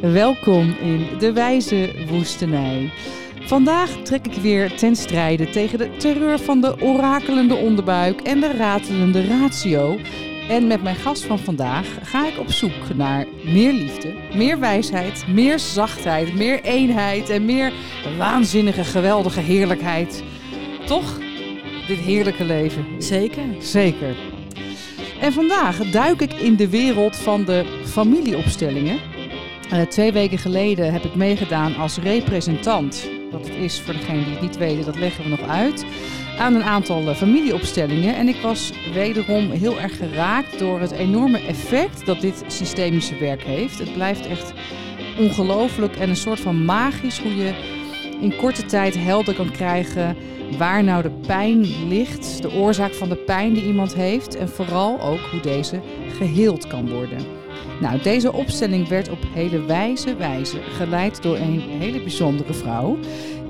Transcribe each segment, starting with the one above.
Welkom in de wijze woestenij. Vandaag trek ik weer ten strijde tegen de terreur van de orakelende onderbuik en de ratelende ratio. En met mijn gast van vandaag ga ik op zoek naar meer liefde, meer wijsheid, meer zachtheid, meer eenheid en meer waanzinnige, geweldige heerlijkheid. Toch? Dit heerlijke leven. Zeker. Zeker. En vandaag duik ik in de wereld van de familieopstellingen. Uh, twee weken geleden heb ik meegedaan als representant. Wat het is voor degenen die het niet weten, dat leggen we nog uit. Aan een aantal uh, familieopstellingen. En ik was wederom heel erg geraakt door het enorme effect dat dit systemische werk heeft. Het blijft echt ongelooflijk en een soort van magisch hoe je in korte tijd helder kan krijgen waar nou de pijn ligt, de oorzaak van de pijn die iemand heeft en vooral ook hoe deze geheeld kan worden. Nou, deze opstelling werd op hele wijze wijze geleid door een hele bijzondere vrouw.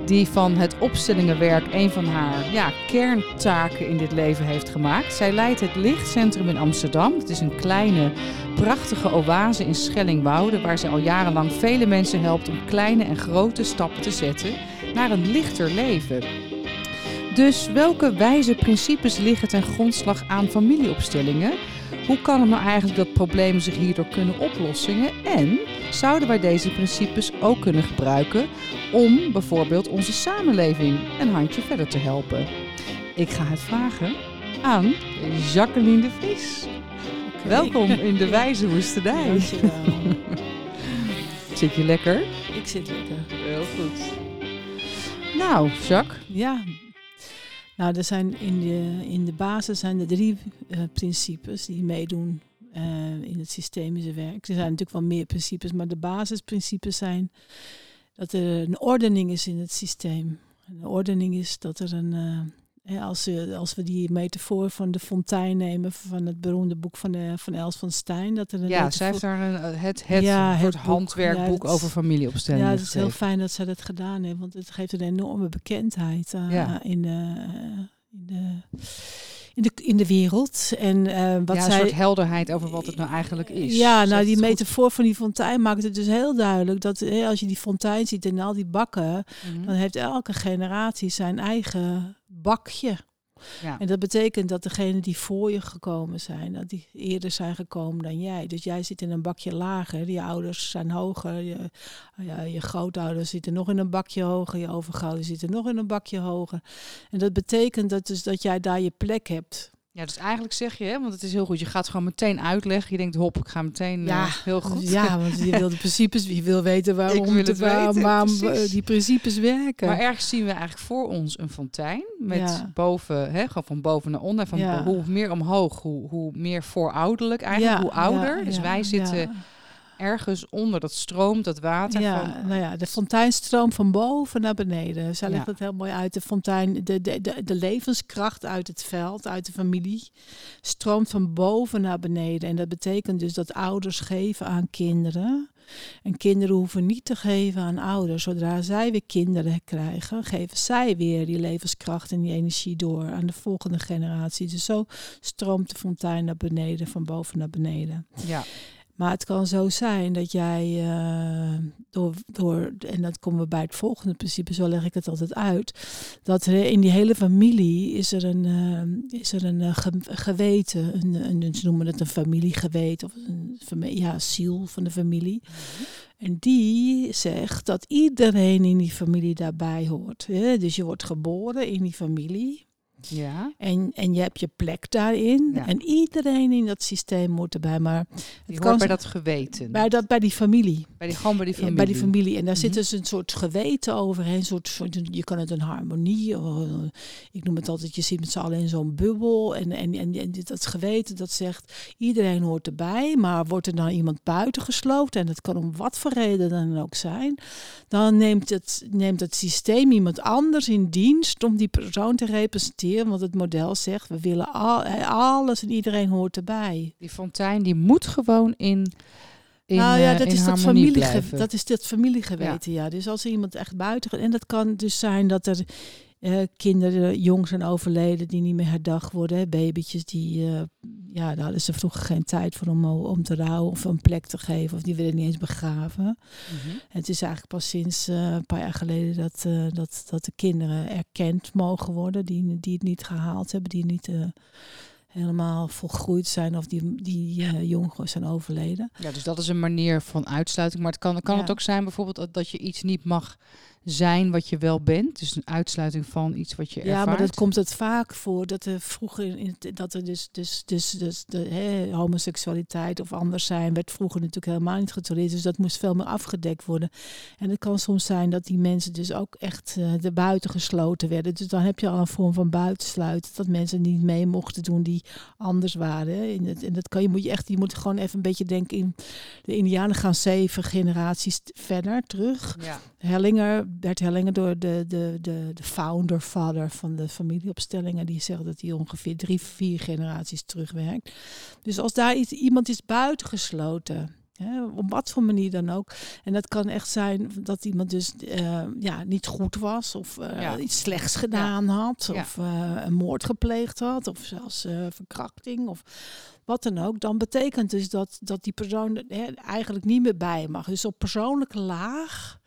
Die van het opstellingenwerk een van haar ja, kerntaken in dit leven heeft gemaakt. Zij leidt het Lichtcentrum in Amsterdam. Het is een kleine, prachtige oase in Schellingwoude. Waar ze al jarenlang vele mensen helpt om kleine en grote stappen te zetten naar een lichter leven. Dus welke wijze principes liggen ten grondslag aan familieopstellingen? Hoe kan het nou eigenlijk dat problemen zich hierdoor kunnen oplossen? En zouden wij deze principes ook kunnen gebruiken om bijvoorbeeld onze samenleving een handje verder te helpen? Ik ga het vragen aan Jacqueline de Vries. Okay. Welkom in de Wijze Woestenij. Dankjewel. Zit je lekker? Ik zit lekker. Heel goed. Nou, Jacques. Ja, nou, er zijn in, de, in de basis zijn er drie uh, principes die meedoen uh, in het systemische werk. Er zijn natuurlijk wel meer principes, maar de basisprincipes zijn dat er een ordening is in het systeem. Een ordening is dat er een. Uh, als, we, als we die metafoor van de fontein nemen, van het beroemde boek van, de, van Els van Stein. Dat er een ja, zij heeft daar een, het, het, ja, het handwerkboek ja, over familieopstellingen. Ja, het is heel fijn dat zij dat gedaan heeft, want het geeft een enorme bekendheid uh, ja. in de. in de in de, in de wereld. En uh, wat ja, een zij, soort helderheid over wat het nou eigenlijk is. Ja, nou die metafoor van die fontein maakt het dus heel duidelijk dat als je die fontein ziet en al die bakken, mm -hmm. dan heeft elke generatie zijn eigen bakje. Ja. En dat betekent dat degenen die voor je gekomen zijn, dat die eerder zijn gekomen dan jij. Dus jij zit in een bakje lager, je ouders zijn hoger, je, ja, je grootouders zitten nog in een bakje hoger, je overgrooters zitten nog in een bakje hoger. En dat betekent dat, dus dat jij daar je plek hebt. Ja, dus eigenlijk zeg je, hè, want het is heel goed, je gaat gewoon meteen uitleggen. Je denkt, hop, ik ga meteen ja, uh, heel goed. Ja, want je wil de principes, je wil weten waarom, wil het waarom, waarom die principes werken. Maar ergens zien we eigenlijk voor ons een fontein met ja. boven, hè, gewoon van boven naar onder. Van ja. hoe meer omhoog, hoe, hoe meer voorouderlijk eigenlijk, hoe ouder. dus wij zitten ergens onder, dat stroomt, dat water. Ja, van... nou ja, de fontein stroomt van boven naar beneden. Zij legt ja. het heel mooi uit. De fontein, de, de, de, de, levenskracht uit het veld, uit de familie, stroomt van boven naar beneden. En dat betekent dus dat ouders geven aan kinderen. En kinderen hoeven niet te geven aan ouders. Zodra zij weer kinderen krijgen, geven zij weer die levenskracht en die energie door aan de volgende generatie. Dus zo stroomt de fontein naar beneden, van boven naar beneden. Ja. Maar het kan zo zijn dat jij uh, door, door, en dat komen we bij het volgende principe, zo leg ik het altijd uit, dat er in die hele familie is er een, uh, is er een uh, ge geweten, een, een, ze noemen het een familiegeweten, of een ja, ziel van de familie. Mm -hmm. En die zegt dat iedereen in die familie daarbij hoort. Hè? Dus je wordt geboren in die familie. Ja. En, en je hebt je plek daarin. Ja. En iedereen in dat systeem moet erbij. Maar het hoort bij dat geweten. Bij, dat, bij die familie. Bij die, gewoon bij die familie. Bij die familie. En daar mm -hmm. zit dus een soort geweten overheen. Een soort, soort, je kan het een harmonie. Of, ik noem het altijd, je zit met z'n allen in zo'n bubbel. En, en, en, en dat geweten dat zegt, iedereen hoort erbij. Maar wordt er dan iemand buiten gesloten. En dat kan om wat voor reden dan ook zijn. Dan neemt het, neemt het systeem iemand anders in dienst om die persoon te representeren want het model zegt, we willen al, alles en iedereen hoort erbij. Die fontein die moet gewoon in. In, nou ja, dat uh, is dat, familiege, dat is dat familiegeweten, ja. ja. Dus als iemand echt buiten... En dat kan dus zijn dat er uh, kinderen jong zijn overleden die niet meer herdacht worden. Babytjes die, uh, ja, daar hadden ze vroeger geen tijd voor om, om te rouwen of een plek te geven. Of die willen niet eens begraven. Mhm. Het is eigenlijk pas sinds uh, een paar jaar geleden dat, dat, dat de kinderen erkend mogen worden. Die, die het niet gehaald hebben, die niet helemaal volgroeid zijn of die, die uh, jong zijn overleden. Ja, dus dat is een manier van uitsluiting. Maar het kan, kan het ook zijn bijvoorbeeld dat je iets niet mag zijn wat je wel bent. Dus een uitsluiting van iets wat je ervaart. Ja, maar dat komt het vaak voor dat er vroeger in dat er dus dus dus dus de hè, homoseksualiteit of anders zijn werd vroeger natuurlijk helemaal niet getolereerd. Dus dat moest veel meer afgedekt worden. En het kan soms zijn dat die mensen dus ook echt uh, de buiten gesloten werden. Dus dan heb je al een vorm van buitensluiten dat mensen niet mee mochten doen die anders waren. In het, en dat kan je moet je echt je moet gewoon even een beetje denken in de Indianen gaan zeven generaties verder terug. Ja. Hellinger Bert Hellingen door de, de, de, de founder, vader van de familieopstellingen. Die zegt dat hij ongeveer drie, vier generaties terugwerkt. Dus als daar iets, iemand is buitengesloten, Hè, op wat voor manier dan ook. En dat kan echt zijn dat iemand dus uh, ja, niet goed was of uh, iets slechts gedaan had. Of uh, een moord gepleegd had. Of zelfs verkrachting of wat dan ook. Dan betekent dus dat, dat die persoon hè, eigenlijk niet meer bij mag. Dus op persoonlijke laag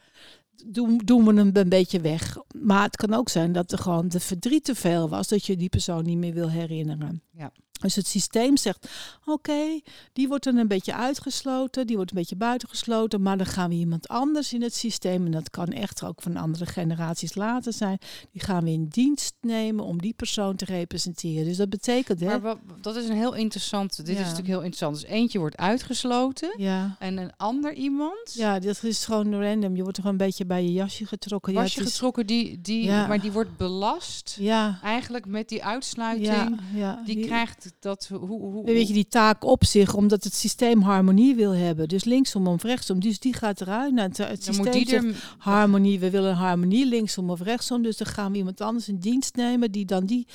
doen, doen we hem een beetje weg. Maar het kan ook zijn dat er gewoon de verdriet te veel was, dat je die persoon niet meer wil herinneren. Ja. Dus het systeem zegt, oké, die wordt dan een beetje uitgesloten, die wordt een beetje buitengesloten, maar dan gaan we iemand anders in het systeem, en dat kan echt ook van andere generaties later zijn, die gaan we in dienst nemen om die persoon te representeren. Dus dat betekent... Hè, maar dat is een heel interessant, dit is natuurlijk heel interessant. Dus eentje wordt uitgesloten ja. en een ander iemand... Ja, dat is gewoon random. Je wordt gewoon een beetje bij je jasje getrokken. Jasje getrokken, die, die, maar die wordt belast ja. eigenlijk met die uitsluiting. Die krijgt dat, hoe, hoe, Weet je, die taak op zich, omdat het systeem harmonie wil hebben. Dus linksom of rechtsom. Dus die gaat eruit. Nou, het, het systeem die zegt harmonie, we willen harmonie linksom of rechtsom. Dus dan gaan we iemand anders in dienst nemen die dan die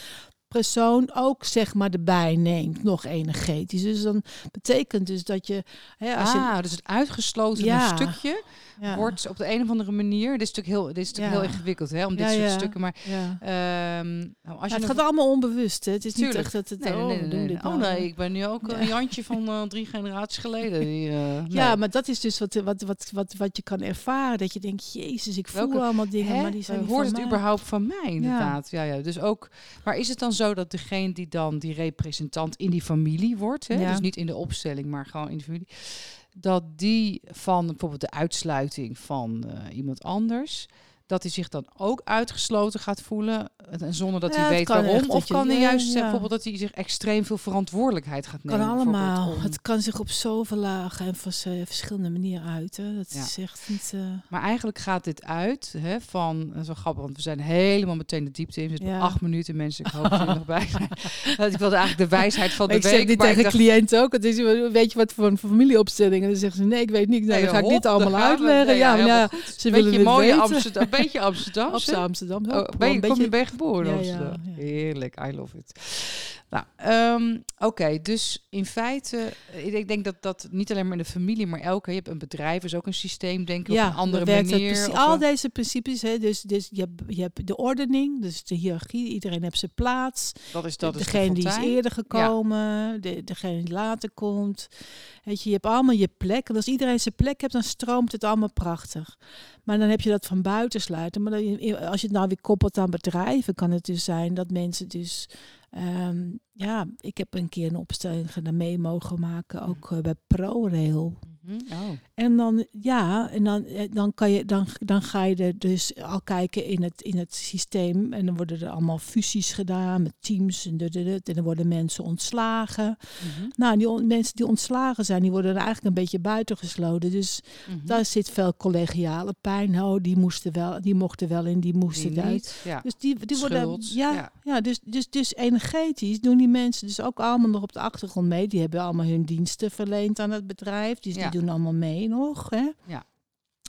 persoon ook zeg maar erbij neemt, nog energetisch. Dus dan betekent dus dat je... Hè, als ah, je, dus het uitgesloten ja. stukje wordt op de een of andere manier. Dit is natuurlijk heel, dit is natuurlijk heel ingewikkeld hè, om dit soort stukken. Maar um, nou, als je het gaat allemaal onbewust. Hè. Het is Tuurlijk. niet echt dat het. Nee, oh, nee, nee, oh nee, ik ben nu ook een Jantje van uh, drie generaties geleden. Die, uh, ja, maar dat is dus wat, wat, wat, wat, wat je kan ervaren. Dat je denkt, jezus, ik voel allemaal dingen, hè? maar die zijn uh, Hoort het mij. überhaupt van mij, inderdaad. Ja. ja, Dus ook, maar is het dan zo dat degene die dan die representant in die familie wordt, hè, dus niet in de opstelling, maar gewoon in de familie, dat die van bijvoorbeeld de uitsluiting van uh, iemand anders dat hij zich dan ook uitgesloten gaat voelen en zonder dat hij weet waarom? Of kan hij juist ja. bijvoorbeeld dat hij zich extreem veel verantwoordelijkheid gaat nemen? Kan allemaal. Het kan zich op zoveel lagen en van verschillende manieren uiten. Dat is echt niet. Uh... Maar eigenlijk gaat dit uit hè, van zo grappig, want we zijn helemaal meteen de diepte in. We zitten acht minuten, mensen. Ik hoop dat er nog bij zijn. ik wilde eigenlijk de wijsheid van de ik week. Ik zeg dit tegen dacht... cliënten ook. Het is, weet je wat voor een familieopstelling? En dan zeggen ze nee, ik weet niet. Nou, dan ga ik dit allemaal uitleggen. ja, ja, ze willen het mooie Amsterdam beetje Amsterdam. Op Amsterdam. Oh, ben je, beetje... Kom je geboren ja, Amsterdam? Heerlijk, I love it. Nou, um, oké, dus in feite, ik denk dat dat niet alleen maar in de familie, maar elke, je hebt een bedrijf, is ook een systeem, denk ik, ja, op een andere manier. al deze principes, hè, dus, dus je, hebt, je hebt de ordening, dus de hiërarchie, iedereen heeft zijn plaats. Dat is dat. De, degene die is eerder gekomen, ja. de, degene die later komt. Weet je, je hebt allemaal je plek. En als iedereen zijn plek hebt, dan stroomt het allemaal prachtig. Maar dan heb je dat van buiten sluiten. Maar dan, als je het nou weer koppelt aan bedrijven, kan het dus zijn dat mensen dus Um, ja, ik heb een keer een opstelling mee mogen maken, ook uh, bij ProRail. Mhm. Oh. En dan, ja, en dan, eh, dan, kan je, dan, dan ga je er dus al kijken in het, in het systeem. En dan worden er allemaal fusies gedaan met teams. En, en dan worden mensen ontslagen. Mhm. Nou, die mensen die ontslagen zijn, die worden er eigenlijk een beetje buitengesloten. Dus mhm. daar zit veel collegiale pijn. Oh, die, moesten wel, die mochten wel in, die moesten die uit. Ja. Dus die, die worden. Ja, ja, ja. dus, dus, dus energetisch doen die mensen dus ook allemaal nog op de achtergrond mee. Die hebben allemaal hun diensten verleend aan het bedrijf. Dus die doen allemaal mee nog. Hè? Ja.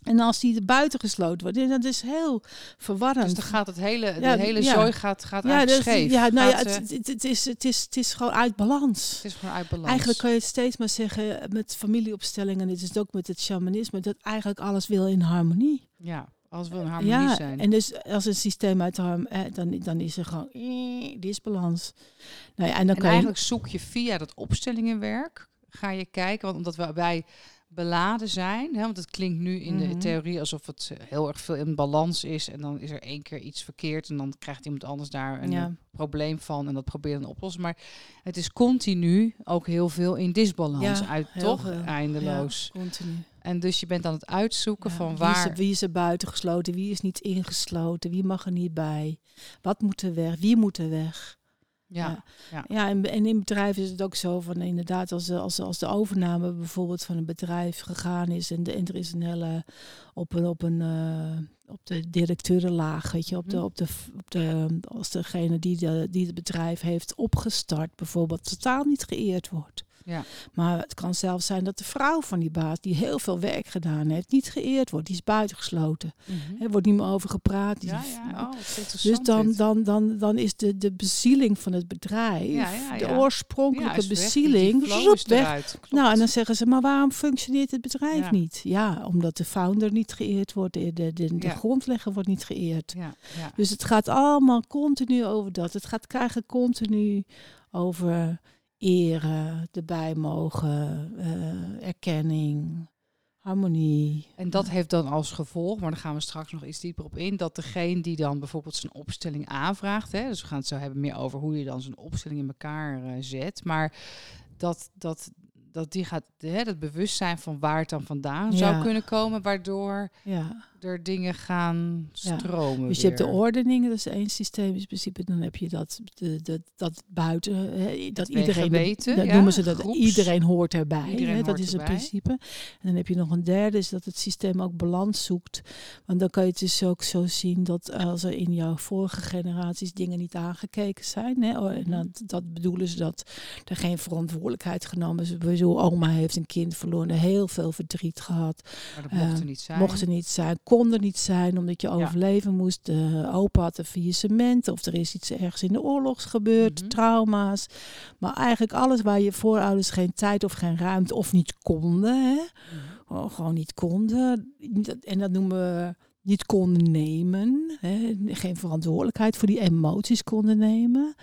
En als die er buiten gesloten wordt, dat is heel verwarrend. Dus dan gaat het hele, de hele zooi gaat, gaat ja, dus, scheef. Ja, nou ja, het, het, het, is, het, is, het is gewoon uit balans. Het is gewoon uit balans. Eigenlijk kan je het steeds maar zeggen met familieopstellingen, dit is het ook met het shamanisme, dat eigenlijk alles wil in harmonie. Ja, Als we een harmonie ja, zijn. En dus als een systeem uit eh, dan, dan is er gewoon eh, disbalans. Nou ja, en dan kan eigenlijk zoek je via dat opstellingenwerk, ga je kijken, want omdat we bij beladen zijn. Hè, want het klinkt nu in de mhm. theorie alsof het eh, heel erg veel in balans is. En dan is er één keer iets verkeerd. En dan krijgt iemand anders daar een probleem van. En dat probeert dan oplossen. Maar het is continu ook heel veel in disbalans uit, toch? Eindeloos. Ja, continu. En dus je bent aan het uitzoeken van waar... Wie is, er, wie is er buitengesloten? Wie is niet ingesloten? Wie mag er niet bij? Wat moet er weg? Wie moet er weg? Ja, ja. ja. en, en, in bedrijven is het ook zo van inderdaad, als, als, als de overname bijvoorbeeld van een bedrijf gegaan is en, de, en er is een hele op een, op een uh, op de directeurenlaag, weet je, op de, mhm. op de, op de als degene die, de, die het bedrijf heeft opgestart bijvoorbeeld totaal niet geëerd wordt. Ja. Maar het kan zelfs zijn dat de vrouw van die baas, die heel veel werk gedaan heeft, niet geëerd wordt. Die is buitengesloten. Mm Er wordt niet meer over gepraat. Ja, ja. Oh, dus dan, dan, dan, dan is de, de bezieling van het bedrijf, de oorspronkelijke bezieling, weg. weg. Nou, en dan zeggen ze, maar waarom functioneert het bedrijf niet? Ja, omdat de founder niet geëerd wordt, de, de, de, de grondlegger wordt niet geëerd. Dus het gaat allemaal continu over dat. Het gaat krijgen continu over eren, erbij mogen, uh, erkenning, harmonie. En dat heeft dan als gevolg, maar daar gaan we straks nog iets dieper op in, dat degene die dan bijvoorbeeld zijn opstelling aanvraagt, hè, dus we gaan het zo hebben meer over hoe je dan zijn opstelling in elkaar uh, zet, maar dat, dat dat die gaat, hè, het bewustzijn van waar het dan vandaan zou kunnen komen, waardoor ja. Er dingen gaan stromen. Ja. Dus je hebt de ordening, dat is één systemisch principe. Dan heb je dat, de, de, dat buiten, hè, dat, iedereen, weten, dat noemen ze dat iedereen hoort erbij. Iedereen hè, dat is een principe. En dan heb je nog een derde, is dat het systeem ook balans zoekt. Want dan kan je het dus ook zo zien dat als er in jouw vorige generaties dingen niet aangekeken zijn, hè, oh, en mhm. dat, dat bedoelen ze dat er geen verantwoordelijkheid genomen is oma heeft een kind verloren, heel veel verdriet gehad. Maar dat mocht er niet zijn. Mocht er niet zijn, kon er niet zijn, omdat je overleven moest. De opa had een faillissement of er is iets ergens in de oorlogs gebeurd, mhm. trauma's. Maar eigenlijk alles waar je voorouders geen tijd of geen ruimte of niet konden, hè? Mhm. Oh, gewoon niet konden. En dat noemen we niet konden nemen, hè? geen verantwoordelijkheid voor die emoties konden nemen.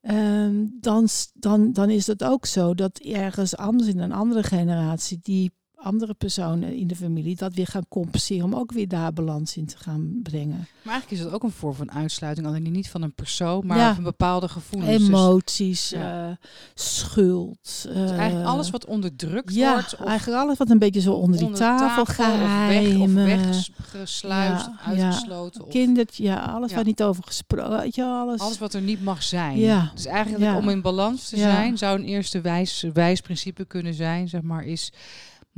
Ehm, dan, dan, dan is het ook zo dat ergens anders in een andere generatie die andere personen in de familie dat weer gaan compenseren om ook weer daar balans in te gaan brengen. Maar eigenlijk is het ook een vorm van uitsluiting, alleen niet van een persoon, maar van bepaalde gevoelens. Dus- Emoties, uh, schuld. Dus eigenlijk eh, alles wat onderdrukt ja, wordt. Of eigenlijk alles wat een beetje zo onder, die tafel, gaat. Of, weg, weggesluist, uitgesloten. Of... Kindertje, ja, alles wat niet over gesproken, je, alles. Alles wat er niet mag zijn. Ja. Dus eigenlijk om in balans te zijn, zou een eerste wijs, wijsprincipe kunnen zijn, zeg maar, is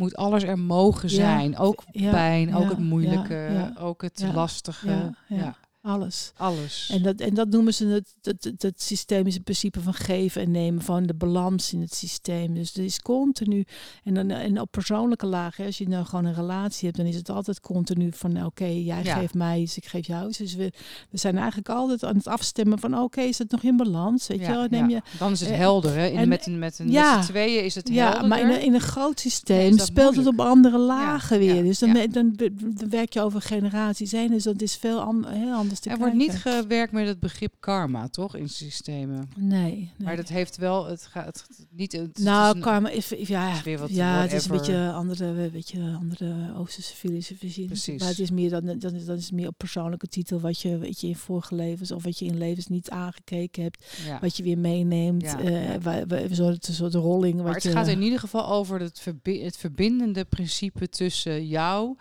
moet alles er mogen zijn. ook pijn, ook het moeilijke, ook het lastige. Ja, alles. Alles. En dat, en dat noemen ze het, het, het, het systemische principe van geven en nemen, van de balans in het systeem. Dus er is continu, en, dan, en op persoonlijke laag, als je nou gewoon een relatie hebt, dan is het altijd continu van oké, jij geeft mij iets, ik geef jou iets. Dus we, we zijn eigenlijk altijd aan het afstemmen van oké, is het nog in balans? Weet je, neem je, dan is het eh, helder. Hè? In, en, met, een, met, een, ja, met tweeën is het helder. Ja, maar in een, in een groot systeem speelt het op andere lagen weer. Dus dan, dan, dan, werk je over generaties heen. Dus dat is veel an, heel anders er wordt niet gewerkt met het begrip karma, toch, in systemen? Nee. nee. Maar dat heeft wel, het gaat het, niet... Het, nou, karma is, ja, is weer wat ja het is een beetje andere, beetje andere Oosterse filosofie. Precies. Maar het is meer dan, dan, dan is het meer op persoonlijke titel wat je, weet je in vorige levens of wat je in levens niet aangekeken hebt, wat je weer meeneemt, ja, uh, ja. een soort, een soort rolling. Maar het gaat in ieder geval over het, verbi het verbindende principe tussen jou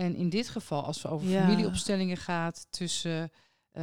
en in dit geval, als het over familieopstellingen gaat, tussen uh,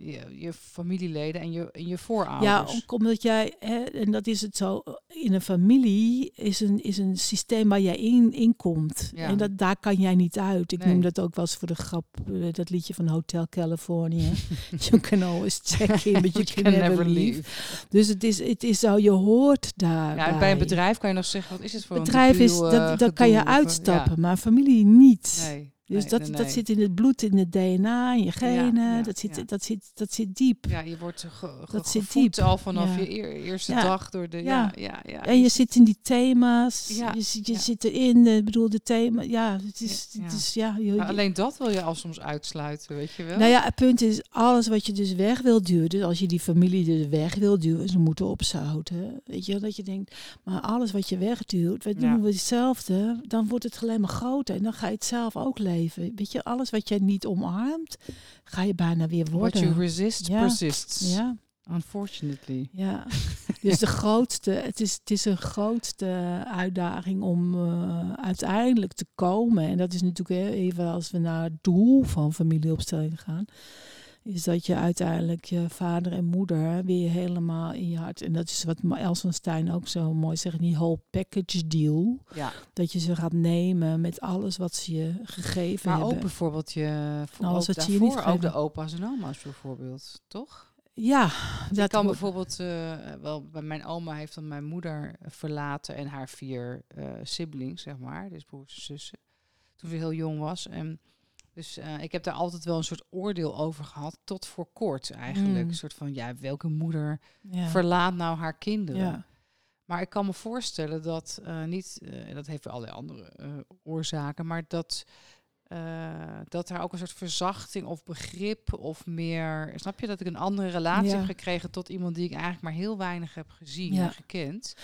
je, je, familieleden en je, en je voorouders. Ja, omdat jij, hè, en dat is het zo, in een familie is een, is een systeem waar jij in, in komt. Ja. En dat, daar kan jij niet uit. Ik noem dat ook wel eens voor de grap, uh, dat liedje van Hotel California. you can always check in, but you, can, never leave. Dus het is, het is zo, je hoort daar. Ja, bij een bedrijf kan je nog zeggen, wat is het voor bedrijf een bedrijf is, dat, dat kan je uitstappen, maar familie niet. Nee. Dus dat, dat zit in het bloed, in het DNA, in je genen. dat, zit, dat, zit, dat zit diep. Ja, je wordt ge, dat zit diep. al vanaf je eerste dag door de... Ja. Ja, ja, En je zit in die thema's. Je, je zit erin, ik bedoel, de thema. Ja, het is... Het is ja, je, alleen dat wil je al soms uitsluiten, weet je wel? Nou ja, het punt is, alles wat je dus weg wil duwen... Dus als je die familie dus weg wil duwen, ze moeten opzouten. Weet je, dat je denkt, maar alles wat je wegduwt, we doen we hetzelfde... dan wordt het alleen maar groter. En dan ga je het zelf ook leven leven. Weet je, alles wat jij niet omarmt, ga je bijna weer worden. What you resist persists. Ja. Unfortunately. Ja, dus de grootste, het is, het is een grootste uitdaging om uh, uiteindelijk te komen. En dat is natuurlijk even als we naar het doel van familieopstelling gaan is dat je uiteindelijk je vader en moeder weer helemaal in je hart. En dat is wat Elsenstein ook zo mooi zegt, die whole package deal. Ja. Dat je ze gaat nemen met alles wat ze je gegeven maar hebben. ook bijvoorbeeld je, het je niet ook de opa's en oma's bijvoorbeeld, toch? Ja, dat kan bijvoorbeeld uh, wel bij mijn oma heeft dan mijn moeder verlaten en haar vier uh, siblings, zeg maar, dus broers en zussen, toen ze heel jong was. En dus uh, ik heb daar altijd wel een soort oordeel over gehad, tot voor kort eigenlijk. Mm. Een soort van, ja, welke moeder verlaat nou haar kinderen? Ja. Maar ik kan me voorstellen dat uh, niet, uh, dat heeft allerlei andere oorzaken, maar dat, dat er ook een soort verzachting of begrip of meer, snap je, dat ik een andere relatie heb gekregen tot iemand die ik eigenlijk maar heel weinig heb gezien en gekend.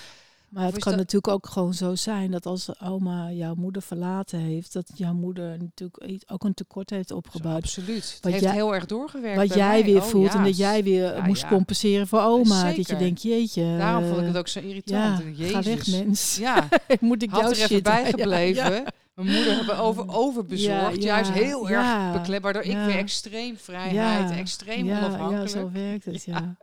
Maar het kan natuurlijk ook gewoon zo zijn dat als oma jouw moeder verlaten heeft, dat jouw moeder natuurlijk ook een tekort heeft opgebouwd. absoluut. Het heeft heel erg doorgewerkt. Wat jij weer oh, voelt en dat jij weer moest compenseren voor oma. Dat je denkt, jeetje. Daarom vond ik het ook zo irritant. Jezus. Ga weg, mens. Ja, moet ik Had jou er even bijgebleven mijn moeder hebben over overbezorgd. juist heel erg beklem, waardoor ik weer extreem vrijheid, extreem onafhankelijk. Ja, zo werkt het, ja.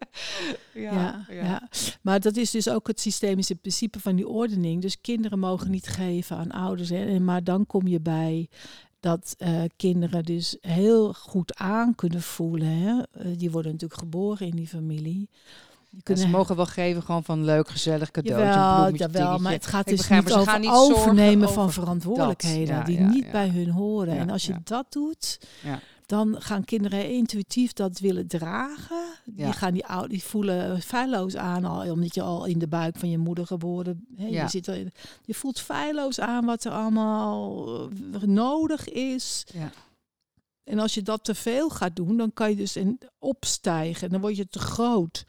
ja. Ja, Maar dat is dus ook het systemische principe van die ordening. Dus kinderen mogen niet geven aan ouders. Hè. Maar dan kom je bij dat uh, kinderen dus heel goed aan kunnen voelen. Hè. Uh, die worden natuurlijk geboren in die familie ze mogen wel geven gewoon van leuk, gezellig cadeautje, jawel, jawel, maar het gaat dus niet over niet overnemen van verantwoordelijkheden die niet bij hun horen. en als je dat doet, dan gaan kinderen intuïtief dat willen dragen. Die gaan die, die voelen feilloos aan, al, omdat je al in de buik van je moeder geboren hè, je, zit er, je voelt feilloos aan wat er allemaal eh, nodig is. En als je dat te veel gaat doen, dan kan je dus in opstijgen. Dan word je te groot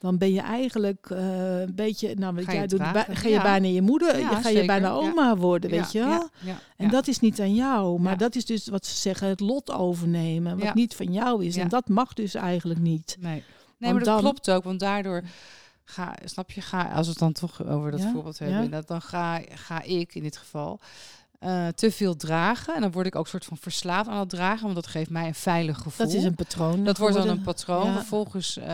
dan ben je eigenlijk uh, een beetje, nou wat jij doet, ga je bijna je moeder, ja, ga je bijna oma worden, weet je wel. En dat is niet aan jou, maar dat is dus wat ze zeggen, het lot overnemen, wat niet van jou is. En dat mag dus eigenlijk niet. Nee, nee maar dat klopt ook, want daardoor ga, snap je, ga, als we het dan toch over dat voorbeeld hebben, dat, dan ga, ga ik in dit geval uh, te veel dragen. En dan word ik ook soort van verslaafd aan het dragen, want dat geeft mij een veilig gevoel. Dat is een patroon. Dat wordt dan een patroon. Vervolgens uh,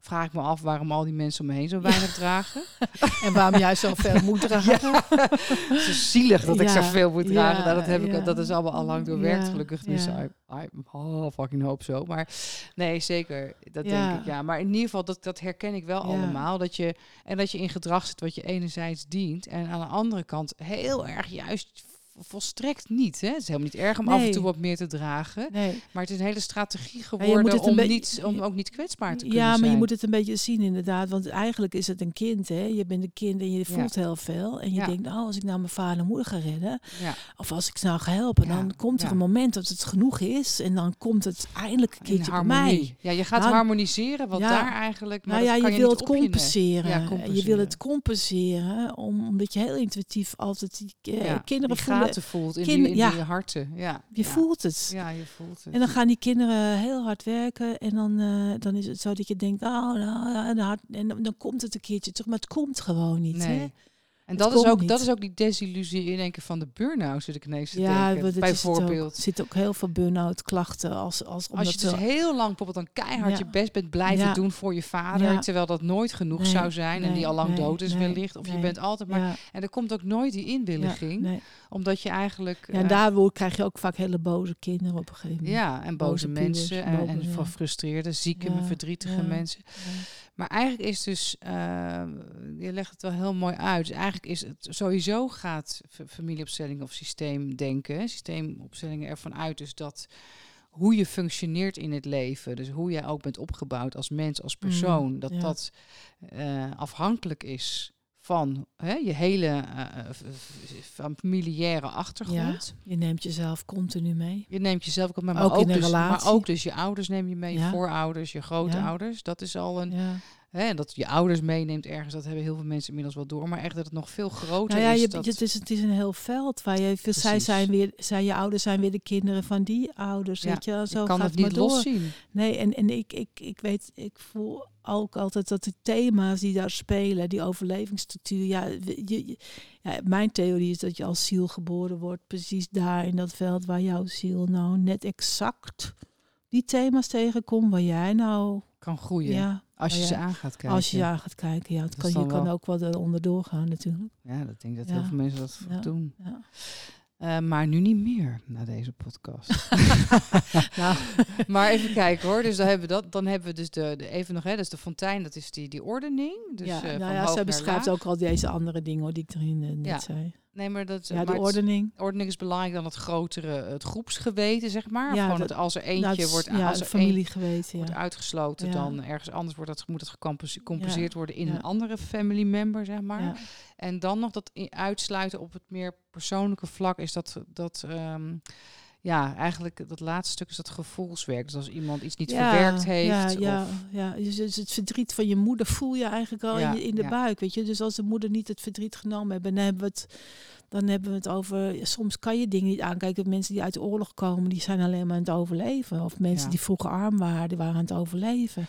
vraag ik me af waarom al die mensen om me heen zo weinig dragen. en waarom jij zoveel moet dragen. Het is zielig dat ik zoveel moet dragen. Nou, dat, heb ik, dat is allemaal al lang doorwerkt, gelukkig. Dus I, I oh, fucking hoop zo. Maar nee, zeker. Dat denk ik, ja. Maar in ieder geval, dat, dat herken ik wel allemaal. Dat je, en dat je in gedrag zit wat je enerzijds dient. En aan de andere kant heel erg juist volstrekt niet. Hè? Het is helemaal niet erg om af en toe wat meer te dragen. Nee. Maar het is een hele strategie geworden om, niet, om ook niet kwetsbaar te kunnen Ja, maar je moet het een beetje zien inderdaad. Want eigenlijk is het een kind. Hè? Je bent een kind en je voelt heel veel. En je denkt, oh, als ik nou mijn vader en moeder ga redden. Of als ik ze nou ga helpen. Dan komt er een moment dat het genoeg is. En dan komt het eindelijk een keertje bij mij. Ja, je gaat nou, harmoniseren. Wat daar eigenlijk... nou ja, je, je wil het compenseren. compenseren. Je wil het compenseren. Om, omdat je heel intuïtief altijd die uh, kinderen voelen voelt in, die, in ja. die harten. Ja. Je voelt het. Ja, je voelt het. En dan gaan die kinderen heel hard werken en dan, uh, dan is het zo dat je denkt, oh, nou, en, en dan, dan komt het een keertje terug, maar het komt gewoon niet. Nee. Hè? En dat is, ook, dat is ook die desillusie in één keer van de burn-out, zit ik ineens te ja, denken. Bijvoorbeeld. Er zitten ook heel veel burn-out klachten. Als, als, als je dus heel lang bijvoorbeeld dan keihard je best bent blijven doen voor je vader. Terwijl dat nooit genoeg zou zijn. en die al lang dood is wellicht. Of je bent altijd maar... En er komt ook nooit die inwilliging. Omdat je eigenlijk... Ja, en uh, daardoor krijg je ook vaak hele boze kinderen op een gegeven moment. Ja, en boze, mensen. en, en gefrustreerde, zieke, verdrietige mensen. Maar eigenlijk is dus, uh, je legt het wel heel mooi uit. Dus eigenlijk is het sowieso gaat familieopstelling of systeemdenken, systeemopstellingen ervan uit dus dat hoe je functioneert in het leven, dus hoe jij ook bent opgebouwd als mens, als mm, persoon, dat dat uh, afhankelijk is van hè, je hele uh, familiaire achtergrond. Ja, je neemt jezelf continu mee. Je neemt jezelf mee, maar, ook, ook, dus, maar ook dus je ouders neem je mee, je voorouders, je grootouders. Dat is al een, Hè, dat je ouders meeneemt ergens, dat hebben heel veel mensen inmiddels wel door. Maar echt dat het nog veel groter nou ja, is. Je, dat... het, is het is een heel veld waar je. Zij zijn weer, zij, je ouders zijn weer de kinderen van die ouders. Ja, weet je, zo kan gaat het niet loszien. Nee, en, en ik, ik, ik weet, ik voel ook altijd dat de thema's die daar spelen, die overlevingsstructuur. Ja, je, ja, mijn theorie is dat je als ziel geboren wordt, precies daar in dat veld waar jouw ziel nou net exact die thema's tegenkomt, waar jij nou kan groeien. Ja, als je ze aan gaat kijken. Als je ze aan gaat kijken, ja. Het kan, je kan ook wel eronder doorgaan natuurlijk. Ja, dat denk ik dat heel veel mensen dat doen. Uh, maar nu niet meer na deze podcast. nou. maar even kijken hoor. Dus dan hebben we dat. Dan hebben we dus de, de even nog hè. Dus de fontein, dat is die die ordening. Dus, ja, uh, nou ja, ze beschrijft ook al deze andere dingen hoor, die ik erin uh, net zei. Nee, maar dat ja, de ordening. ordening is belangrijk dan het grotere, het groepsgeweten, zeg maar. Ja, gewoon dat, als er eentje nou, wordt, ja, als er familiegeweten, wordt uitgesloten, dan ergens anders wordt dat moet dat gecompenseerd worden in een andere family member, zeg maar. En dan nog dat uitsluiten op het meer persoonlijke vlak is dat dat. Um, ja, eigenlijk dat laatste stuk is dat gevoelswerk. Dus als iemand iets niet verwerkt heeft. Ja, ja, of... ja. Dus het verdriet van je moeder voel je eigenlijk al in, in, de buik. Weet je, dus als de moeder niet het verdriet genomen hebben, dan hebben we het, dan hebben we het over. Soms kan je dingen niet aankijken. Mensen die uit de oorlog komen, die zijn alleen maar aan het overleven. Of mensen die vroeger arm waren, die waren aan het overleven.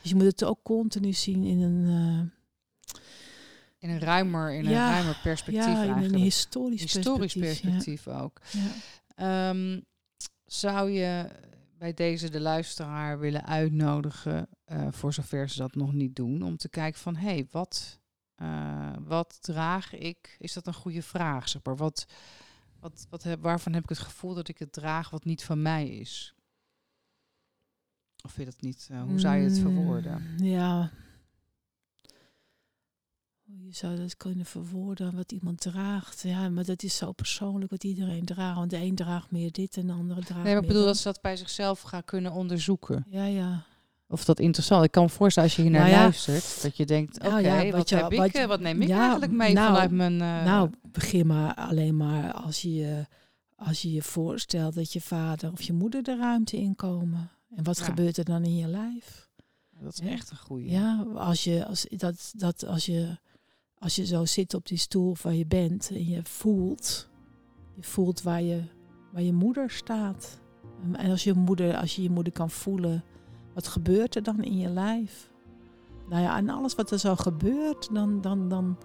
Dus je moet het ook continu zien in een. Uh, in een ruimer, in een ruimer perspectief ja, in een historisch, historisch perspectief, ook. Um, zou je bij deze de luisteraar willen uitnodigen, uh, voor zover ze dat nog niet doen, om te kijken van hé, hey, wat, uh, wat draag ik? Is dat een goede vraag? Zeg maar. wat, wat, wat heb, waarvan heb ik het gevoel dat ik het draag wat niet van mij is? Of vind je dat niet? Uh, hoe zou je het verwoorden? Mm, ja, je zou dat kunnen verwoorden wat iemand draagt. Ja, maar dat is zo persoonlijk wat iedereen draagt. Want de een draagt meer dit en de andere draagt Nee, maar ik bedoel dat ze dat bij zichzelf gaan kunnen onderzoeken. Ja, ja. Of dat interessant. Ik kan me voorstellen als je hier naar nou luistert, dat je denkt, oké, okay, nou ja, wat, heb wat, ik, eh, wat neem ik eigenlijk mee nou, vanuit mijn... Uh... Nou, begin maar alleen maar als je, als je je voorstelt dat je vader of je moeder de ruimte inkomen. En wat gebeurt er dan in je lijf? Dat is echt een goede. Ja, als je, als, dat, dat, als je als je zo zit op die stoel waar je bent en je voelt, je voelt waar je, waar je moeder staat. En als je moeder, als je je moeder kan voelen, wat gebeurt er dan in je lijf? Nou ja, en alles wat er zo gebeurt, dan, dan, dan,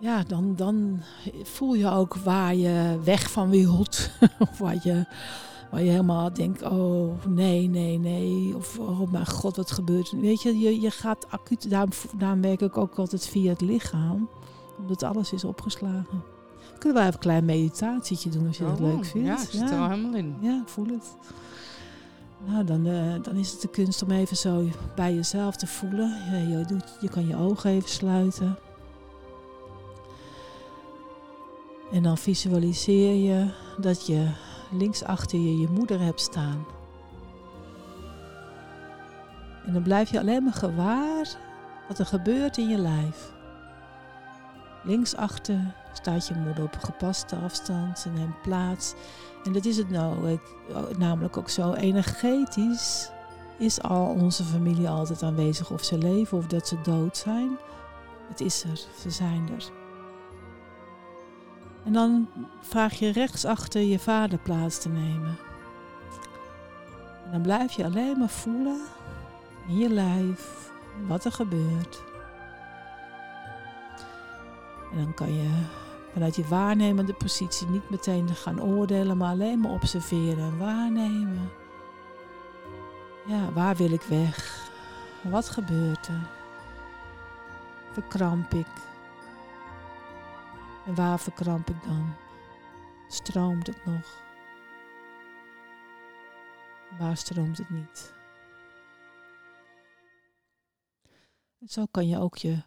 ja, dan, dan voel je ook waar je weg van wilt. of waar je, Waar je helemaal denkt, oh nee, nee, nee. Of oh mijn god, wat gebeurt er? Weet je, je, je gaat acuut, daarom, daarom werk ik ook altijd via het lichaam. Omdat alles is opgeslagen. Kunnen we even een klein meditatietje doen als je dat oh, leuk vindt? Ja, ik zit er al helemaal in. Ja, ik voel het. Nou, dan, uh, dan is het de kunst om even zo bij jezelf te voelen. Je, je, doet, je kan je ogen even sluiten. En dan visualiseer je dat je links achter je je moeder hebt staan. En dan blijf je alleen maar gewaar wat er gebeurt in je lijf. Linksachter staat je moeder op gepaste afstand en neemt plaats. En dat is het nou, namelijk ook zo energetisch is al onze familie altijd aanwezig of ze leven of dat ze dood zijn. Het is er, ze zijn er. En dan vraag je rechtsachter je vader plaats te nemen. En dan blijf je alleen maar voelen in je lijf wat er gebeurt. En dan kan je vanuit je waarnemende positie niet meteen gaan oordelen, maar alleen maar observeren en waarnemen. Ja, waar wil ik weg? Wat gebeurt er? Verkramp ik? En waar verkramp ik dan? Stroomt het nog? Waar stroomt het niet? Zo kan je ook je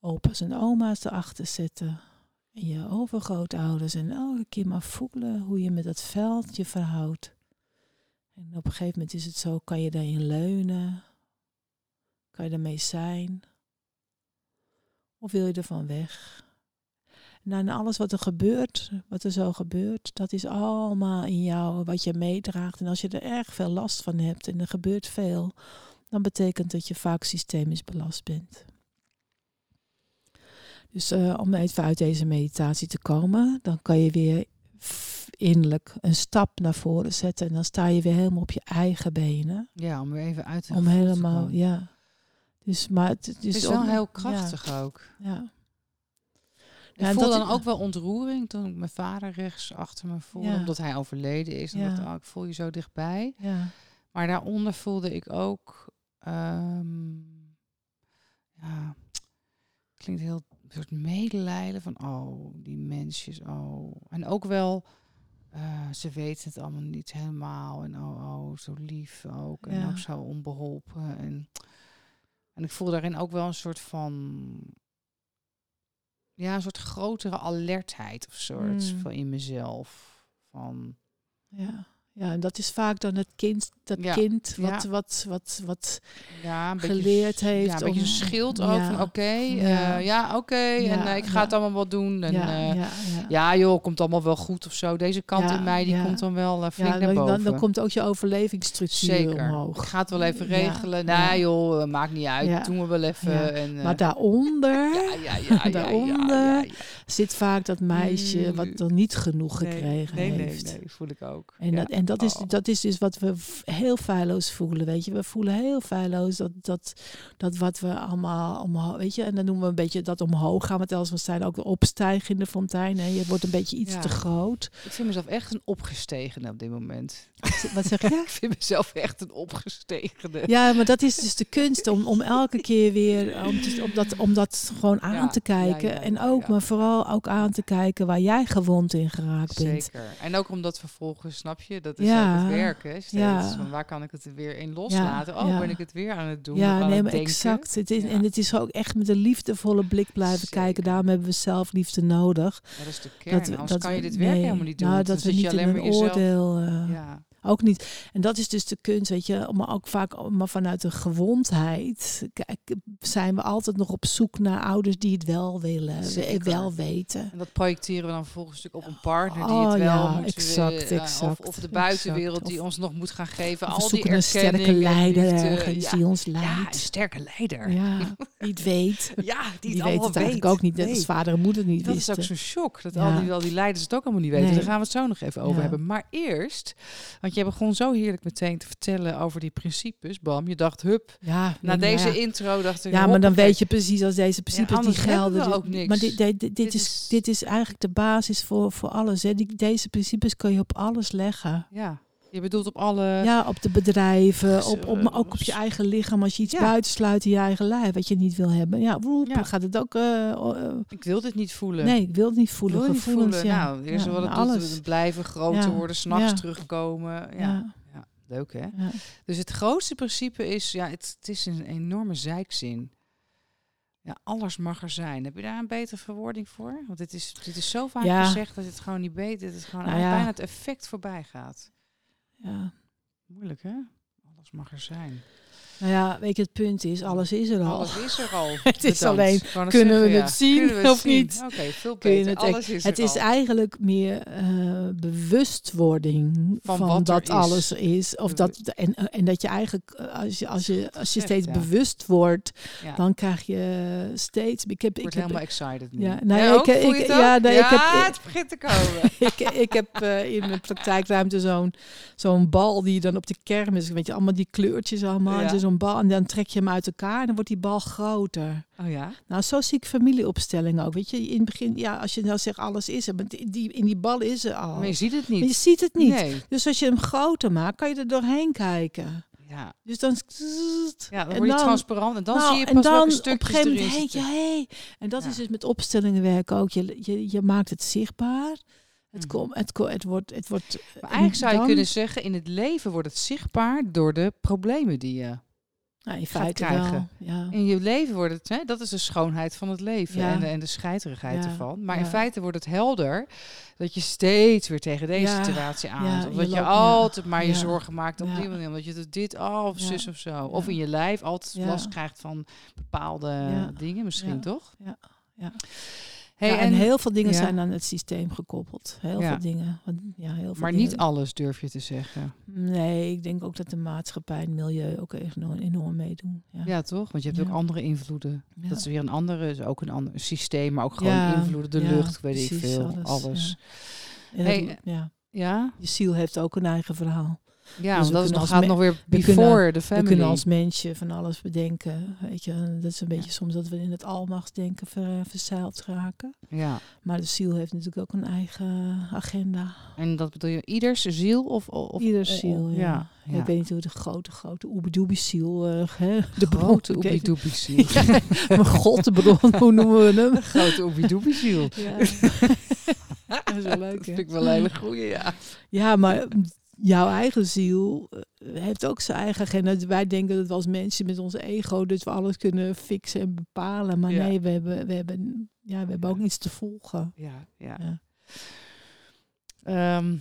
opa's en oma's erachter zetten. En je overgrootouders. En elke keer maar voelen hoe je met dat veld je verhoudt. En op een gegeven moment is het zo, kan je daarin leunen? Kan je ermee zijn? Of wil je ervan weg? Nou, en alles wat er gebeurt, wat er zo gebeurt, dat is allemaal in jou wat je meedraagt. En als je er erg veel last van hebt en er gebeurt veel, dan betekent dat je vaak systemisch belast bent. Dus uh, om even uit deze meditatie te komen, dan kan je weer innerlijk een stap naar voren zetten. En dan sta je weer helemaal op je eigen benen. Ja, om weer even uit te Om helemaal, ja. Dus, maar het, het is, wel heel krachtig ook. Ja. Ik voel dan ook wel ontroering toen ik mijn vader rechts achter me voelde, omdat hij overleden is. En ja. dacht, oh, ik voel je zo dichtbij. Ja. Maar daaronder voelde ik ook, um, ja, klinkt heel een soort medelijden van, oh, die mensjes, oh. En ook wel, uh, ze weten het allemaal niet helemaal. En oh, oh, zo lief ook. En ook zo onbeholpen. En, en ik voel daarin ook wel een soort van, ja, een soort grotere alertheid of soort mm. van in mezelf. Van, ja. Ja, en dat is vaak dan het kind, dat kind wat, wat, wat, wat ja, een geleerd beetje, heeft. Ja, een beetje een schild ook van oké, ja, uh, oké, en uh, ik ga het allemaal wel doen. En, ja, uh, ja, joh, komt allemaal wel goed of zo. Deze kant in mij, die komt dan wel flink naar boven. Dan, dan, komt ook je overlevingsstructuur Zeker. omhoog. Ik ga het wel even regelen. Nou joh, maakt niet uit, doen we wel even. En, maar daaronder, daaronder zit vaak dat meisje wat dan niet genoeg gekregen nee, heeft. Nee, nee, voel ik ook. En dat, en dat, is, oh. dat is dus wat we heel feilloos voelen, weet je. We voelen heel feilloos dat, dat, dat wat we allemaal omhoog, weet je. En dan noemen we een beetje dat omhoog gaan. Want als we zijn ook de opstijgen in de fontein. Hè. Je wordt een beetje iets te groot. Ik vind mezelf echt een opgestegene op dit moment. Wat zeg je? ik vind mezelf echt een opgestegene. Ja, maar dat is dus de kunst om, om elke keer weer om, te, om, dat, om dat gewoon aan te kijken. en ook, maar vooral ook aan te kijken waar jij gewond in geraakt bent. Zeker. En ook omdat vervolgens, snap je, dat is ja. ook het werken. Steeds. Ja. Van waar kan ik het weer in loslaten? Oh, ben ik het weer aan het doen? Ja, nee, maar exact. Het is, En het is ook echt met een liefdevolle blik blijven kijken. Daarom hebben we zelfliefde nodig. dat is de kern. Dat, Anders dat, kan je dit werk helemaal niet doen. Nou, dat we niet in een oordeel... Uh, ja ook niet. En dat is dus de kunst, weet je, maar ook vaak maar vanuit de gewondheid. Kijk, zijn we altijd nog op zoek naar ouders die het wel willen, Zeker. wel weten. En dat projecteren we dan vervolgens natuurlijk op een partner die het oh, wel ja, moet exact, uh, exact, of, of, de buitenwereld die ons nog moet gaan geven. Al die een sterke leider die ons leidt. Ja, een sterke leider. Ja, die het weet. ja, die, die het weet het eigenlijk ook niet. Net als vader en moeder niet dat wisten. Dat is ook zo'n shock. Dat al, die, al die leiders het ook allemaal niet weten. Daar gaan we het zo nog even over hebben. Maar eerst, want je begon zo heerlijk meteen te vertellen over die principes, Bam. Je dacht, hup, ja, na deze intro dacht ik... Ja, maar dan weet je precies als deze principes die gelden. ook niks. Maar dit, dit, dit, dit, is, dit is eigenlijk de basis voor, voor alles. Hè. Die, deze principes kun je op alles leggen. Ja. Je bedoelt op alle... Ja, op de bedrijven, op, op, ook op je eigen lichaam. Als je iets ja. buitensluit in je eigen lijf, wat je niet wil hebben. Ja, woep, ja. gaat het ook... Uh, ik wil dit niet voelen. Nee, ik wil het niet voelen. Wil Gevoelens, niet voelen. Ja. Nou, eerst ja, wat het alles. doet, blijven groter worden, s'nachts terugkomen. Ja. Ja. leuk hè? Dus het grootste principe is, ja, het, het is een enorme zijkzin. Ja, alles mag er zijn. Heb je daar een betere verwoording voor? Want dit is, dit is zo vaak gezegd dat het gewoon niet beter, dat het gewoon nou bijna het effect voorbij gaat. Ja. Moeilijk hè? Alles mag er zijn. Nou ja, weet je, het punt is, alles is er al. Alles is er al. het is alleen, kunnen we het zien we of niet? Oké, okay, veel beter. Het, alles is het is eigenlijk meer uh, bewustwording van, van dat alles is. Of dat, en, en dat je eigenlijk, eh, als je, als je, als je steeds ja. bewust wordt, ja. dan krijg je steeds... Ik heb, ik word heb, helemaal excited nu. Ja, nou, ik, ik, ja, nee, ik heb, het begint te komen. ik, ik heb uh, in mijn praktijkruimte zo'n zo'n bal die dan op de kermis, weet je, allemaal die kleurtjes allemaal. Zo'n bal en dan trek je hem uit elkaar en dan wordt die bal groter. Oh ja? Nou, zo zie ik familieopstellingen ook. Weet je, in het begin, ja, als je nou zegt alles is er, maar die, in die bal is er al. Maar je ziet het niet. Maar je ziet het niet. Nee. Dus als je hem groter maakt, kan je er doorheen kijken. Ja. Dus dan, ja, dan word je transparant en dan nou, zie je pas en dan welke stukjes op een gegeven moment denk je, hey. En dat is dus met opstellingen werken ook. Je, je, je maakt het zichtbaar. Het, kom, het, kom, het wordt. Het wordt maar eigenlijk zou je kunnen zeggen: in het leven wordt het zichtbaar door de problemen die je nou, in feite krijgen. ja. In je leven wordt het, hè, dat is de schoonheid van het leven en, de, en de scheiterigheid ervan. Maar in feite wordt het helder dat je steeds weer tegen deze situatie aan. of dat je, altijd maar je zorgen maakt op die manier. Omdat je dit, oh, of zus of zo. Of in je lijf altijd last krijgt van bepaalde dingen misschien, toch? Ja. ja. Hey, en, heel veel dingen zijn aan het systeem gekoppeld. Heel veel dingen. Ja, heel veel maar niet alles durf je te zeggen. Nee, ik denk ook dat de maatschappij en milieu ook enorm, enorm meedoen. Ja. ja, toch? Want je hebt ook andere invloeden. Dat is weer een andere, is ook een ander systeem, maar ook gewoon invloeden. De lucht, weet ik veel, alles. alles. Hey, ja. ja. Je ziel heeft ook een eigen verhaal. Ja, dus dat is nog, gaat nog weer before de family. We kunnen als mensje van alles bedenken. Weet je, dat is een beetje soms dat we in het almachtsdenken ver, verzeild raken. Ja. Maar de ziel heeft natuurlijk ook een eigen agenda. En dat bedoel je ieders ziel? Of, of, Ieders ziel, ja. ja. Ik weet niet hoe de grote, grote oebidoobie ziel... Uh, de grote oebidoobie ziel. mijn god, de bron, hoe noemen we hem? grote oebidoobie ziel. Ja. dat is wel leuk, Dat vind ik wel een hele goeie, ja. Ja, maar jouw eigen ziel eh, heeft ook zijn eigen agenda. Wij denken dat we als mensen met ons ego dat we alles kunnen fixen en bepalen. Maar nee, we hebben, we, hebben, ja, we hebben ook iets te volgen. Ja, ja. ja. Ehm,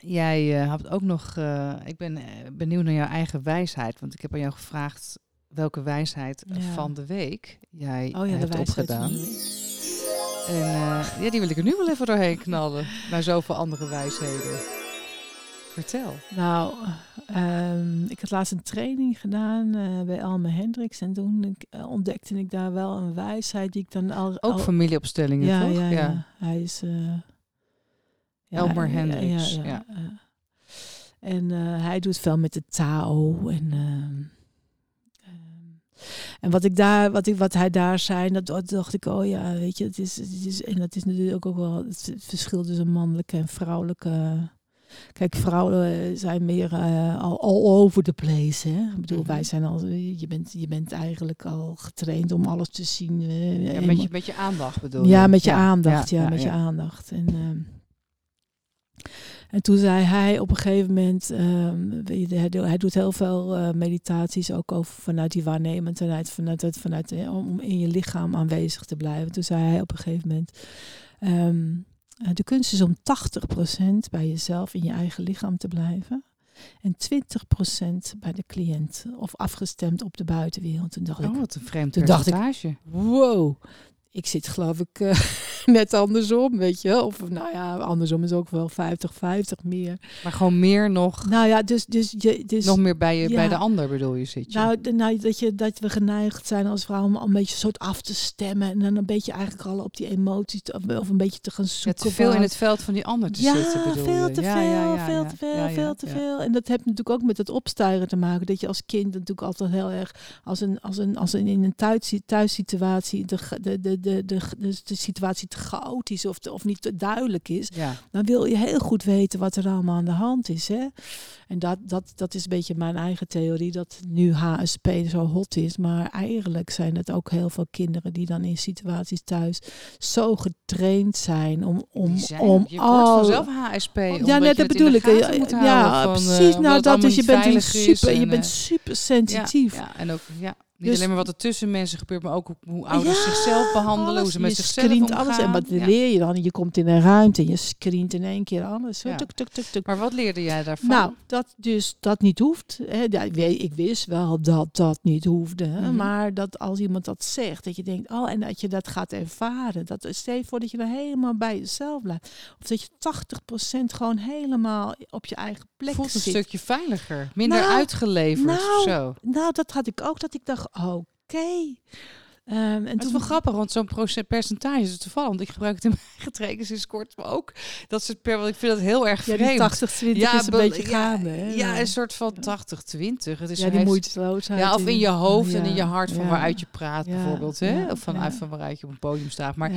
jij uh, had ook nog, uh, ik ben benieuwd naar jouw eigen wijsheid. Want ik heb aan jou gevraagd welke wijsheid van de week jij oh, ja, hebt opgedaan. En ja, die wil ik er nu wel even doorheen knallen. Naar zoveel andere wijsheden. Vertel. Nou, um, ik had laatst een training gedaan uh, bij Elme Hendricks. En toen ik, uh, ontdekte ik daar wel een wijsheid die ik dan al... Ook familieopstellingen, ja, toch? Ja, ja, ja. Hij is... Uh, Elmer Hendricks, ja. En hij doet veel met de Tao en... Ehm, en wat ik daar, wat, ik, wat hij daar zei, dat, dacht ik, oh ja, weet je, het is, het is, en dat is natuurlijk ook wel het verschil tussen mannelijke en vrouwelijke Kijk, vrouwen eh, zijn meer uh, al all over the place. Hè? Ik bedoel, wij mhm. zijn al, je bent, je bent eigenlijk al getraind om alles te zien. Uh, ja, met, je, met je aandacht bedoel je? Ja, met je aandacht. Ja, met je aandacht. En, uh, en toen zei hij op een gegeven moment, uh, hij doet heel veel meditaties ook over vanuit die waarnemendheid, vanuit, het, vanuit, om in je lichaam aanwezig te blijven. Toen zei hij op een gegeven moment, um, eh, de kunst is om 80% bij jezelf in je eigen lichaam te blijven. En 20% bij de cliënt. Of afgestemd op de buitenwereld. Toen dacht oh, ik, wat een vreemd toen percentage. Dacht ik, wow, ik zit geloof ik uh, net andersom, weet je. Of nou ja, andersom is ook wel 50-50 meer. Maar gewoon meer nog. Nou ja, dus, dus, je, dus nog meer bij, je, bij de ander bedoel je, zit je? Nou, nou dat, je, dat we geneigd zijn als vrouw om al een beetje soort af te stemmen. En dan een beetje eigenlijk al op die emoties te, of een beetje te gaan zoeken. te veel in het veld van die ander te ja, zitten, bedoel veel te ja, veel, ja, veel te veel, veel te veel. En dat heeft natuurlijk ook met het opstuigen te maken. Dat je als kind natuurlijk altijd heel erg als een, als een, als een in een thuis, thuissituatie de, de, de, de, de, de de situatie te chaotisch of, of niet te duidelijk is, ja. dan wil je heel goed weten wat er allemaal aan de hand is. Hè? En dat, dat, dat is een beetje mijn eigen theorie, dat nu HSP zo hot is. Maar eigenlijk zijn het ook heel veel kinderen die dan in situaties thuis zo getraind zijn om, om, zijn, om je al... wordt vanzelf HSP. Ja, net dat bedoel ik. Ja, precies. Uh, nou, dat is, je bent super, je bent super sensitief. Ja, en ook, ja. Niet dus, alleen maar wat er tussen mensen gebeurt, maar ook hoe ouders zichzelf behandelen, hoe ze met zichzelf omgaan. alles. En wat leer je dan? Je komt in een ruimte en je screent in één keer alles. Ja. Tuk, tuk, tuk, tuk. Maar wat leerde jij daarvan? Nou, dat dus dat niet hoeft. Hè. Ik wist wel dat dat niet hoefde. Mhm. Maar dat als iemand dat zegt, dat je denkt, oh, en dat je dat gaat ervaren. Dat, stel je voor dat je er helemaal bij jezelf blijft. Of dat je 80% gewoon helemaal op je eigen plek Voelt een stukje veiliger, minder nou, uitgeleverd nou, zo. Nou, dat had ik ook, dat ik dacht, oké. Okay. Um, en het is wel grappig, want zo'n percentage is toevallig. Want ik gebruik het in mijn eigen trainers sinds kort, maar ook dat ze per. Want ik vind dat heel erg vreemd. Ja, 80-20 ja, is een beetje gaande. Ja, ja, een soort van 80-20. Het is ja, die moeiteloosheid. Ja, of in je hoofd en in je hart van waaruit je praat, bijvoorbeeld. Hè? Of vanuit van waaruit je op een podium staat. Maar,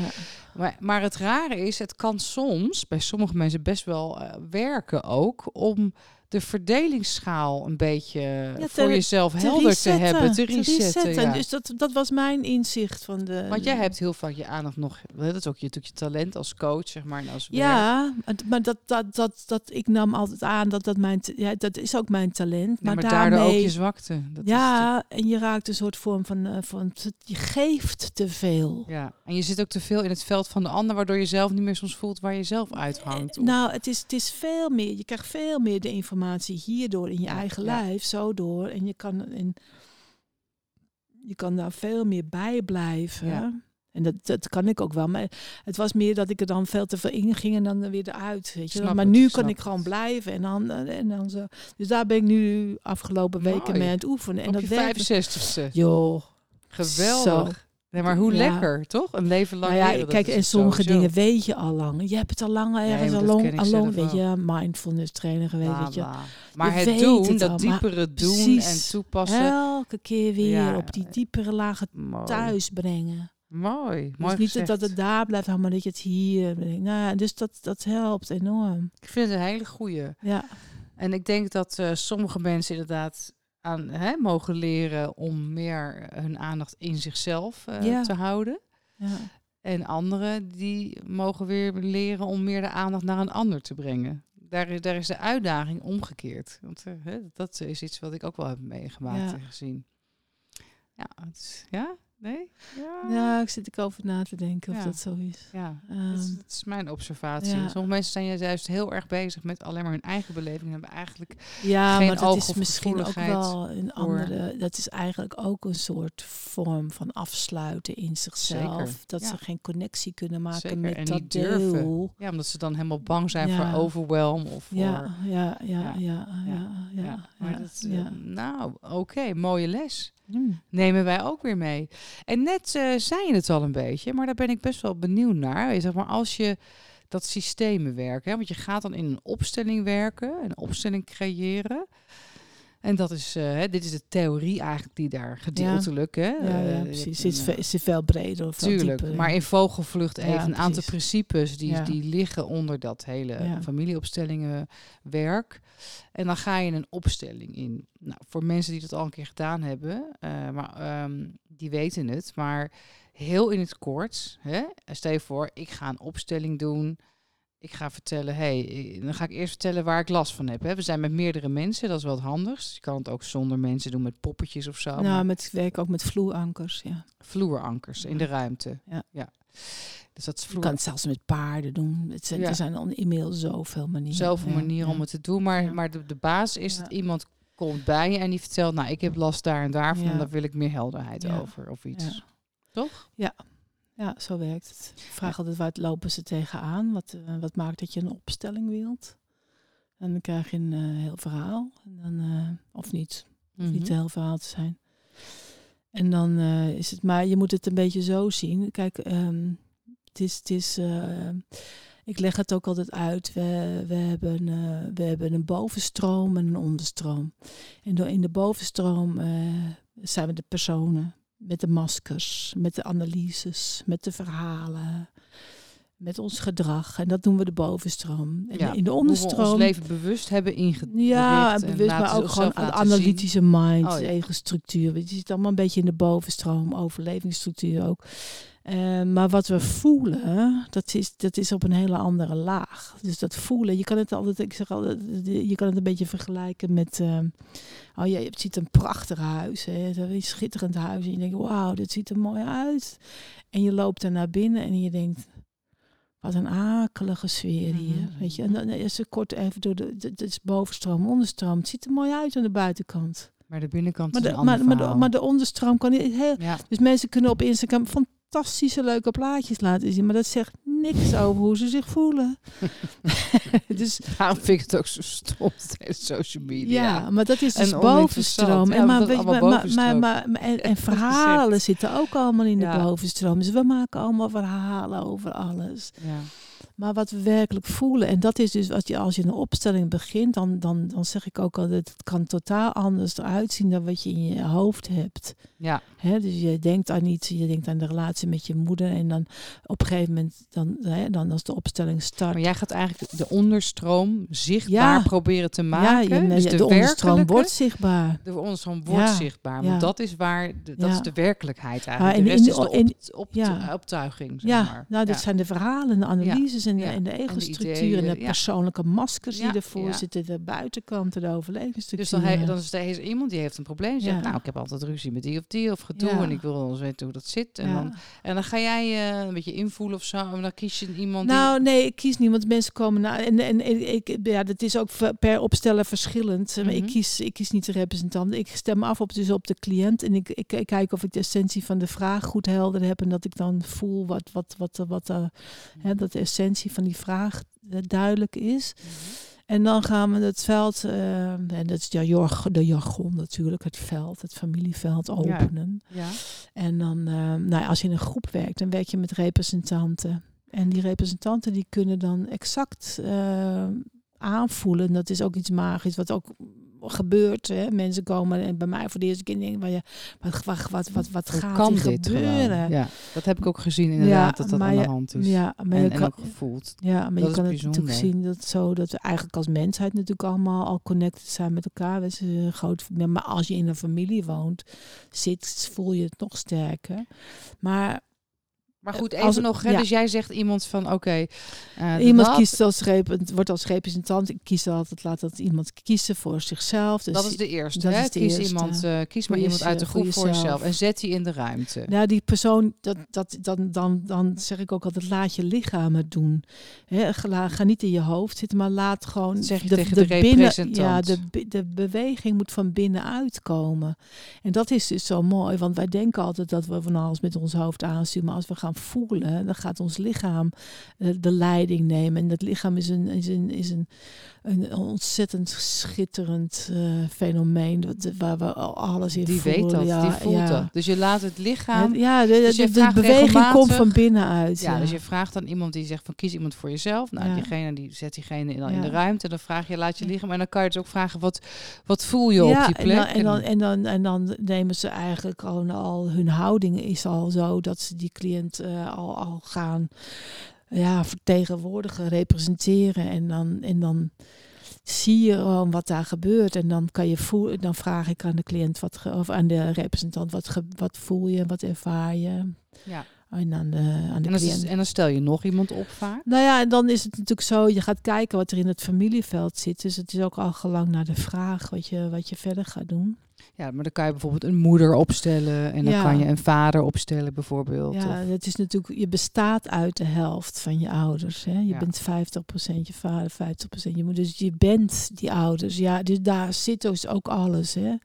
maar, maar het rare is, het kan soms bij sommige mensen best wel uh, werken ook om de verdelingsschaal een beetje voor jezelf helder te hebben, te resetten. ja. Dus dat, dat was mijn inzicht van de. Want jij hebt heel vaak je aandacht nog. Dat is ook je, je talent als coach, zeg maar. Als ja, maar dat, dat, dat, dat ik nam altijd aan dat dat mijn. Ja, dat is ook mijn talent. maar, maar daarmee, daardoor ook je zwakte. Dat ja, en je raakt een soort vorm van, uh, van. Je geeft te veel. Ja, en je zit ook te veel in het veld van de ander, waardoor je zelf niet meer soms voelt waar je zelf uithangt. Nou, het is, het is veel meer. Je krijgt veel meer de informatie informatie hierdoor in je eigen lijf, zo door. En je kan, in, je kan daar veel meer bij blijven. En dat, dat kan ik ook wel. Maar het was meer dat ik er dan veel te veel in ging en dan weer eruit. Weet je. maar nu kan ik gewoon blijven. En dan, en dan zo. Dus daar ben ik nu afgelopen weken mee aan het oefenen. En Op dat je 65ste. Joh. Geweldig. Nee, maar hoe lekker, toch? Een leven lang. Nou ja, kijk, en sommige dingen weet je al lang. Je hebt het al lang ergens al lang, al lang weet je, mindfulness trainer geweest, weet je. Maar het doen, dat diepere doen en toepassen. Elke keer weer op die diepere lagen thuis brengen. Mooi, dus mooi niet dat het daar blijft hangen, maar dat je het hier Nou ja, dus dat, dat helpt enorm. Ik vind het een hele goeie. Ja. En ik denk dat uh, sommige mensen inderdaad aan hè, mogen leren om meer hun aandacht in zichzelf uh, te houden. Ja. En anderen die mogen weer leren om meer de aandacht naar een ander te brengen. Daar, daar is de uitdaging omgekeerd. Want uh, hè, dat is iets wat ik ook wel heb meegemaakt en gezien. Ja, het, ja, Nee? Ja, ja ik zit ik over na te denken of dat zo is. Ja, um, dat, is, dat, is, mijn observatie. Sommige mensen zijn juist heel erg bezig met alleen maar hun eigen beleving. En hebben eigenlijk ja, geen maar dat is misschien ook wel een andere... Dat is eigenlijk ook een soort vorm van afsluiten in zichzelf. Dat ze geen connectie kunnen maken met en dat deel. Ja, omdat ze dan helemaal bang zijn voor overwhelm of voor... Ja, ja, ja, ja, ja. ja, Maar dat, uh, nou, oké, mooie les. Hmm. Nemen wij ook weer mee. En net uh, zei je het al een beetje, maar daar ben ik best wel benieuwd naar. Zeg maar, als je dat systemen werken, hè, want je gaat dan in een opstelling werken, een opstelling creëren. En dat is, uh, dit is de theorie eigenlijk die daar gedeeltelijk. Ja. Hè, ja, ja, uh, precies. Het is, is veel breder. Of tuurlijk, dieper. maar in vogelvlucht even een aantal principes die, die liggen onder dat hele familieopstellingenwerk. En dan ga je een opstelling in. Nou, voor mensen die dat al een keer gedaan hebben, uh, maar um, die weten het. Maar heel in het kort, hè, stel je voor, ik ga een opstelling doen ik ga vertellen, hey, dan ga ik eerst vertellen waar ik last van heb. Hè. We zijn met meerdere mensen, dat is wel het handigst. Je kan het ook zonder mensen doen met poppetjes of zo. Nou, met werk ook met vloerankers, ja. Vloerankers in de ruimte. Ja. ja. Dus dat is. Je kan het zelfs met paarden doen. Het zijn, Er zijn inmiddels zoveel manieren. Zoveel manieren om het te doen. Maar, maar de, de basis is dat iemand komt bij je en die vertelt, nou, ik heb last daar en daarvan en daar wil ik meer helderheid over of iets. Toch? Ja, ja, zo werkt het. Ik vraag altijd waar lopen ze tegenaan? Wat, uh, wat maakt dat je een opstelling wilt? En dan krijg je een uh, heel verhaal. En dan, uh, of niet. Of niet mhm. een heel verhaal te zijn. En dan is het, maar je moet het een beetje zo zien. Kijk, um, het is, het is ik leg het ook altijd uit. We, we, hebben, we hebben een bovenstroom en een onderstroom. En in de bovenstroom zijn we de personen met de maskers, met de analyses, met de verhalen, met ons gedrag. En dat doen we de bovenstroom. En ja, in de onderstroom. We ons leven bewust hebben ingericht. Ja, bewust, maar ook gewoon de analytische mind, oh, ja. eigen structuur. Je ziet allemaal een beetje in de bovenstroom, overlevingsstructuur ook. Uh, maar wat we voelen, dat is, dat is op een hele andere laag. Dus dat voelen, je kan het altijd, ik zeg altijd, je kan het een beetje vergelijken met, uh, oh ja, je ziet een prachtig huis, hè, een schitterend huis. En je denkt, wauw, dit ziet er mooi uit. En je loopt er naar binnen en je denkt, wat een akelige sfeer hier. Mm -hmm. Weet je, en dan is het kort even door de, het is bovenstroom, onderstroom. Het ziet er mooi uit aan de buitenkant. Maar de binnenkant maar de, is een maar, maar, de, maar de onderstroom kan niet heel. Ja. Dus mensen kunnen op Instagram van fantastische leuke plaatjes laten zien. Maar dat zegt niks over hoe ze zich voelen. dus daarom vind ik het ook zo stom, social media. Ja, maar dat is dus en bovenstroom. en, maar, maar, maar, maar, en, en verhalen zitten ook allemaal in de ja. bovenstroom. Dus we maken allemaal verhalen over alles. Ja. Maar wat we werkelijk voelen, en dat is dus als je, als je een opstelling begint, dan, dan, dan zeg ik ook altijd, het kan totaal anders eruit zien dan wat je in je hoofd hebt. Ja. Hè, dus je denkt aan iets, je denkt aan de relatie met je moeder en dan op een gegeven moment dan dan, als de opstelling start. Maar jij gaat eigenlijk de onderstroom zichtbaar proberen te maken. Ja, je, dus de, de onderstroom wordt zichtbaar. De onderstroom wordt zichtbaar. Want dat is waar, de, dat is de werkelijkheid eigenlijk. de rest is de op, op, optuiging. Zeg ja, maar. nou, dit zijn de verhalen, de analyses en, de, en de ego-structuur en de, persoonlijke maskers die ervoor zitten, de buitenkanten, de overlevingsstructuur. Dus dan, hij, dan is er iemand die heeft een probleem. Zegt, nou, ik heb altijd ruzie met die of die of gedoe en ik wil wel eens weten hoe dat zit. En, dan, en dan ga jij uh, een beetje invoelen of zo. En dan kies je iemand. Nou, nee, ik kies niemand. Mensen komen naar. En, en, ik, ja, dat is ook per opsteller verschillend. Mm Ik, mhm. kies, ik kies niet de representant. Ik stem af op, dus op de cliënt. En ik, ik, ik, kijk of ik de essentie van de vraag goed helder heb. En dat ik dan voel wat, wat, wat, wat, wat uh, hè, dat de essentie van die vraag uh, duidelijk is. Mm en dan gaan we het veld, uh, en dat is de de jargon natuurlijk, het veld, het familieveld openen. Ja. ja. En dan, uh, nou, als je in een groep werkt, dan werk je met representanten. En die representanten die kunnen dan exact uh, aanvoelen. Dat is ook iets magisch, wat ook gebeurt. Hè? Mensen komen en bij mij voor de eerste keer denken, ja, wat, wat, wat, wat, wat gaat kan dit gebeuren? Ja, dat heb ik ook gezien inderdaad, dat dat aan de hand is. Ja, maar en, je kan, ook gevoeld. Ja, maar je kan het natuurlijk zien dat zo dat we eigenlijk als mensheid natuurlijk allemaal al connected zijn met elkaar. We zijn groot, maar als je in een familie woont, zit, voel je het nog sterker. Maar maar goed, even als, nog. Hè, Dus jij zegt iemand van oké. Eh, iemand kiest als wordt als representant. Ik kies altijd, laat dat iemand kiezen voor zichzelf. Dus dat is de eerste. Dat hè? Is de kies, eerste. Iemand, uh, kies maar iemand uit de groep voor jezelf. En zet die in de ruimte. Nou, die persoon, dat, dat, dan, dan, dan zeg ik ook altijd, laat je lichaam het doen. Hè, ga, ga, niet in je hoofd zitten, maar laat gewoon. zeg je de, tegen de, de representant. ja, de, de beweging moet van binnenuit komen. En dat is dus zo mooi, want wij denken altijd dat we van alles met ons hoofd aansturen. Maar als we gaan voelen, dan gaat ons lichaam uh, de leiding nemen. En dat lichaam is een, is een, is een, een ontzettend schitterend uh, fenomeen. Waar we alles in die voelen. weet dat, ja, die voelt ja. dat. Dus je laat het lichaam... Ja, de, dus de, de beweging komt van binnenuit. Ja, ja, dus je vraagt aan iemand die zegt van kies iemand voor jezelf. Nou, diegene die zet diegene in, in de ruimte. Dan vraag je, laat je lichaam. En dan kan je dus ook vragen, wat, wat voel je op die plek? En dan, en, dan, en, dan, nemen ze eigenlijk al, al hun houding is al zo dat ze die cliënt uh, al, al gaan ja, vertegenwoordigen, representeren. En dan, en dan zie je gewoon wat daar gebeurt. En dan kan je voelen, dan vraag ik aan de cliënt wat of aan de representant wat, ge, wat voel je, wat ervaar je. Ja. En, aan de, aan de en, dan, en dan stel je nog iemand op vaak? Nou ja, en dan is het natuurlijk zo, je gaat kijken wat er in het familieveld zit. Dus het is ook al gelang naar de vraag wat je, wat je verder gaat doen. Ja, maar dan kan je bijvoorbeeld een moeder opstellen en dan kan je een vader opstellen bijvoorbeeld. Ja, het is natuurlijk, je bestaat uit de helft van je ouders. Hè? Je bent 50% je vader, 50% je moeder. Dus je bent die ouders. Ja, dus daar zit dus ook alles. Hè? Ja.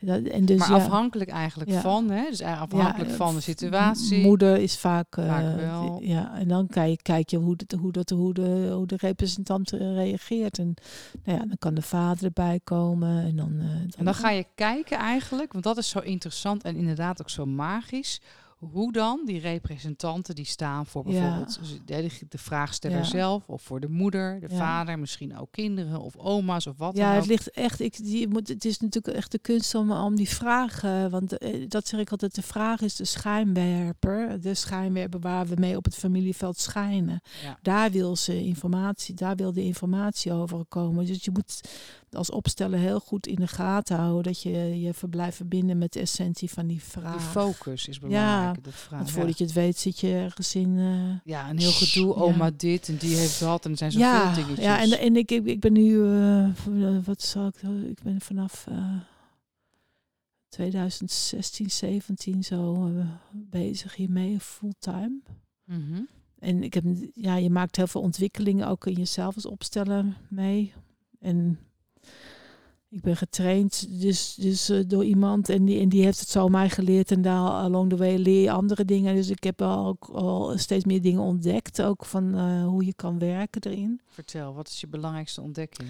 Dat, en dus, maar afhankelijk eigenlijk van, hè? dus afhankelijk van de situatie. Moeder is vaak, wel. ja, en dan kijk, kijk je hoe, de, hoe, dat, hoe, de, hoe de representant reageert. En nou ja, dan kan de vader erbij komen. En dan, uh, dan, en dan ga je kijken eigenlijk, want dat is zo interessant en inderdaad ook zo magisch hoe dan die representanten die staan voor bijvoorbeeld de, de, vraagsteller zelf of voor de moeder, de vader, misschien ook kinderen of oma's of wat. Ja, het ligt echt. Ik, die moet, het is natuurlijk echt de kunst om, om die vragen, want eh, dat zeg ik altijd. De vraag is de schijnwerper, de schijnwerper waar we mee op het familieveld schijnen. Daar wil ze informatie, daar wil de informatie over komen. Dus je moet als opstellen heel goed in de gaten houden dat je je verblijft verbinden met de essentie van die vraag. Die focus is belangrijk. Ja, vraag, want voordat je het weet zit je ergens in... Uh, ja, een heel gedoe. Oma dit en die heeft dat en er zijn zoveel ja, dingetjes. Ja, en, en ik, ik, ben nu... Uh, wat zal ik... Ik ben vanaf... Uh, 2016, 17 zo bezig hiermee, fulltime. Mm En ik heb, ja, je maakt heel veel ontwikkelingen ook in jezelf als opstellen mee. En ik ben getraind dus, dus uh, door iemand en die, en die heeft het zo mij geleerd. En daar along the way leer je andere dingen. Dus ik heb ook al steeds meer dingen ontdekt. Ook van uh, hoe je kan werken erin. Vertel, wat is je belangrijkste ontdekking?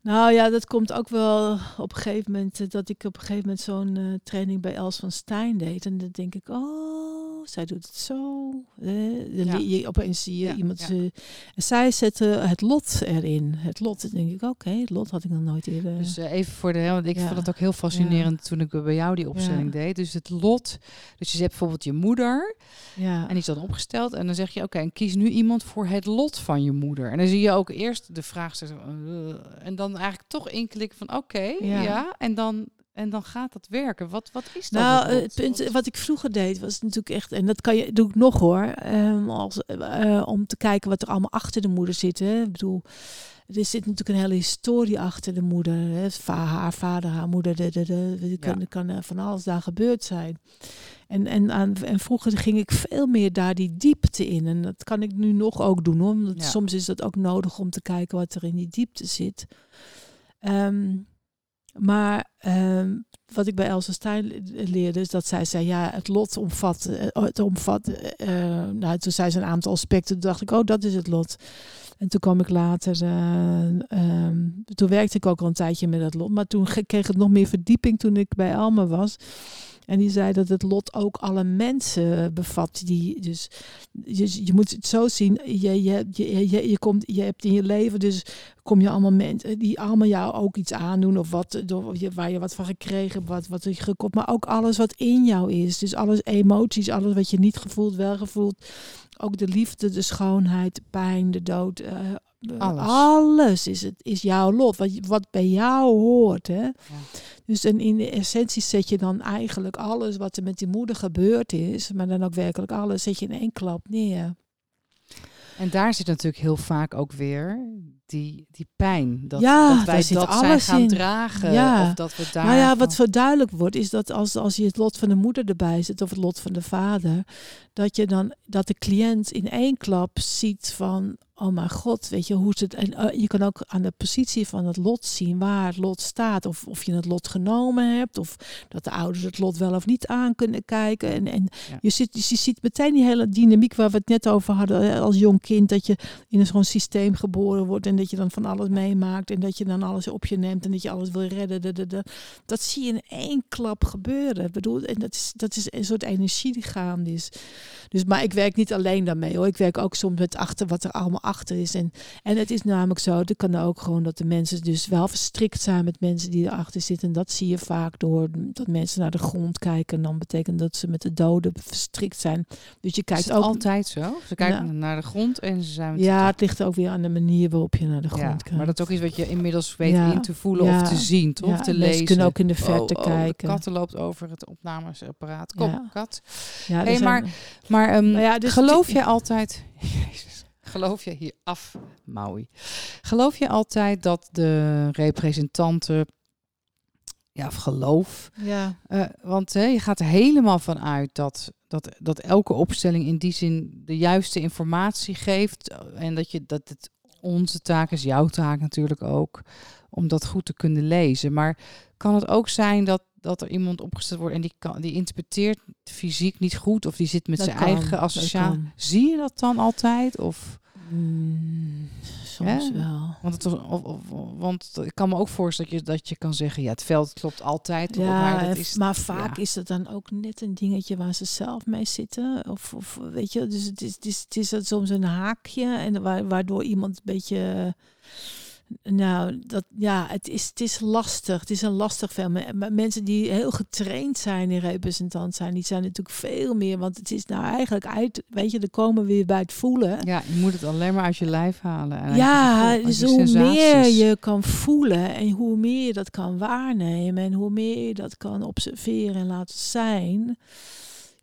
Nou ja, dat komt ook wel op een gegeven moment. Eh, dat ik op een gegeven moment zo'n uh, training bij Els van Stijn deed. En dan denk ik, oh zij doet het zo. Uh, ja. je, opeens zie je iemand. Ja. en zij zetten het lot erin. Het lot, dan denk ik, oké, het lot had ik nog nooit eerder. Dus uh, even voor de, want ik vond het ook heel fascinerend toen ik bij jou die opstelling deed. Dus het lot, dus je hebt bijvoorbeeld je moeder. Ja. En die is dan opgesteld. En dan zeg je, oké, en kies nu iemand voor het lot van je moeder. En dan zie je ook eerst de vraag, uh, en dan eigenlijk toch inklikken van, oké, ja. En dan en dan gaat dat werken. Wat, wat is dat? Nou, het punt wat ik vroeger deed was natuurlijk echt, en dat kan je, doe ik nog hoor, um, als, uh, om te kijken wat er allemaal achter de moeder zit. Hè. Ik bedoel, er zit natuurlijk een hele historie achter de moeder. Hè. Haar vader, haar moeder, de, de, de, kan, ja. kan van alles daar gebeurd zijn. En, en, en vroeger ging ik veel meer daar die diepte in. En dat kan ik nu nog ook doen hoor. Ja. Soms is dat ook nodig om te kijken wat er in die diepte zit. Um, maar ehm, wat ik bij Elsa Stein leerde, is dat zij zei, ja, het lot omvat, eh, het omvat, uh, nou, toen zei ze een aantal aspecten, toen dacht ik, oh, dat is het lot. En toen kwam ik later, uh, toen werkte ik ook al een tijdje met dat lot, maar toen kreeg het nog meer verdieping toen ik bij Alma was. En die zei dat het lot ook alle mensen bevat. Die, dus je, je moet het zo zien. Je, je, je, je, je, komt, je hebt in je leven, dus kom je allemaal mensen die allemaal jou ook iets aandoen. Of wat, door, waar je wat van gekregen wat, wat er gekocht. Maar ook alles wat in jou is. Dus alles emoties, alles wat je niet gevoeld, wel gevoeld. Ook de liefde, de schoonheid, pijn, de dood. Uh, alles. alles, is, het, is jouw lot, wat, wat bij jou hoort. Hè? Ja. Dus en in de essentie zet je dan eigenlijk alles wat er met die moeder gebeurd is, maar dan ook werkelijk alles, zet je in één klap neer. En daar zit natuurlijk heel vaak ook weer die, die pijn. Dat, ja, dat wij zit dat alles gaan in. dragen. Ja. Of dat we daar. Nou ja, wat zo duidelijk wordt, is dat als, als je het lot van de moeder erbij zet, of het lot van de vader, dat je dan dat de cliënt in één klap ziet van oh mijn god, weet je, hoe het. En uh, je kan ook aan de positie van het lot zien waar het lot staat. Of, of je het lot genomen hebt. Of dat de ouders het lot wel of niet aan kunnen kijken. En, en je, ziet, je ziet meteen die hele dynamiek waar we het net over hadden als jong kind. Dat je in zo'n systeem geboren wordt. En dat je dan van alles meemaakt. En dat je dan alles op je neemt. En dat je alles wil redden. De, de, de. Dat zie je in één klap gebeuren. Ik bedoel, en dat is, dat is een soort energie die gaande is. Dus, maar ik werk niet alleen daarmee hoor. Ik werk ook soms met achter wat er allemaal achter is. En, en het is namelijk zo, dat kan ook gewoon dat de mensen dus wel verstrikt zijn met mensen die erachter zitten. En dat zie je vaak door dat mensen naar de grond kijken. En dan betekent dat ze met de doden verstrikt zijn. Dus je kijkt ook altijd zo. Ze kijken naar de grond en ze zijn. ja, het ligt ook weer aan de manier waarop je naar de grond ja, kijkt. Maar dat is ook iets wat je inmiddels weet in te voelen of te zien, toch? te lezen. Ze kunnen ook in de verte oh, oh, kijken. De kat loopt over het opnamesapparaat. Kom, kat. Ja, hey, maar, maar um, ja, dus geloof je altijd. Jezus. Geloof je hier af, Maui? Geloof je altijd dat de representanten ja, of geloof. Ja. Uh, want hè, je gaat er helemaal van uit dat, dat, dat elke opstelling in die zin de juiste informatie geeft. En dat, je, dat het onze taak is, jouw taak natuurlijk ook, om dat goed te kunnen lezen. Maar kan het ook zijn dat, dat er iemand opgesteld wordt en die, kan, die interpreteert fysiek niet goed of die zit met zijn eigen associatie. Zie je dat dan altijd? Of? Mm, soms wel. Want, het, of, of, want ik kan me ook voorstellen dat je, dat je kan zeggen, ja, het veld klopt altijd. Ja, maar, dat is, maar vaak is het dan ook net een dingetje waar ze zelf mee zitten. Of, of weet je, dus het is, het is, het is soms een haakje en waardoor iemand een beetje nou, dat, ja, het is, het is lastig. Het is een lastig film. Maar mensen die heel getraind zijn in representant zijn, die zijn natuurlijk veel meer. Want het is nou eigenlijk uit, weet je, er komen weer bij het voelen. Ja, je moet het alleen maar uit je lijf halen. En ja, dus hoe meer je kan voelen en hoe meer je dat kan waarnemen en hoe meer je dat kan observeren en laten zijn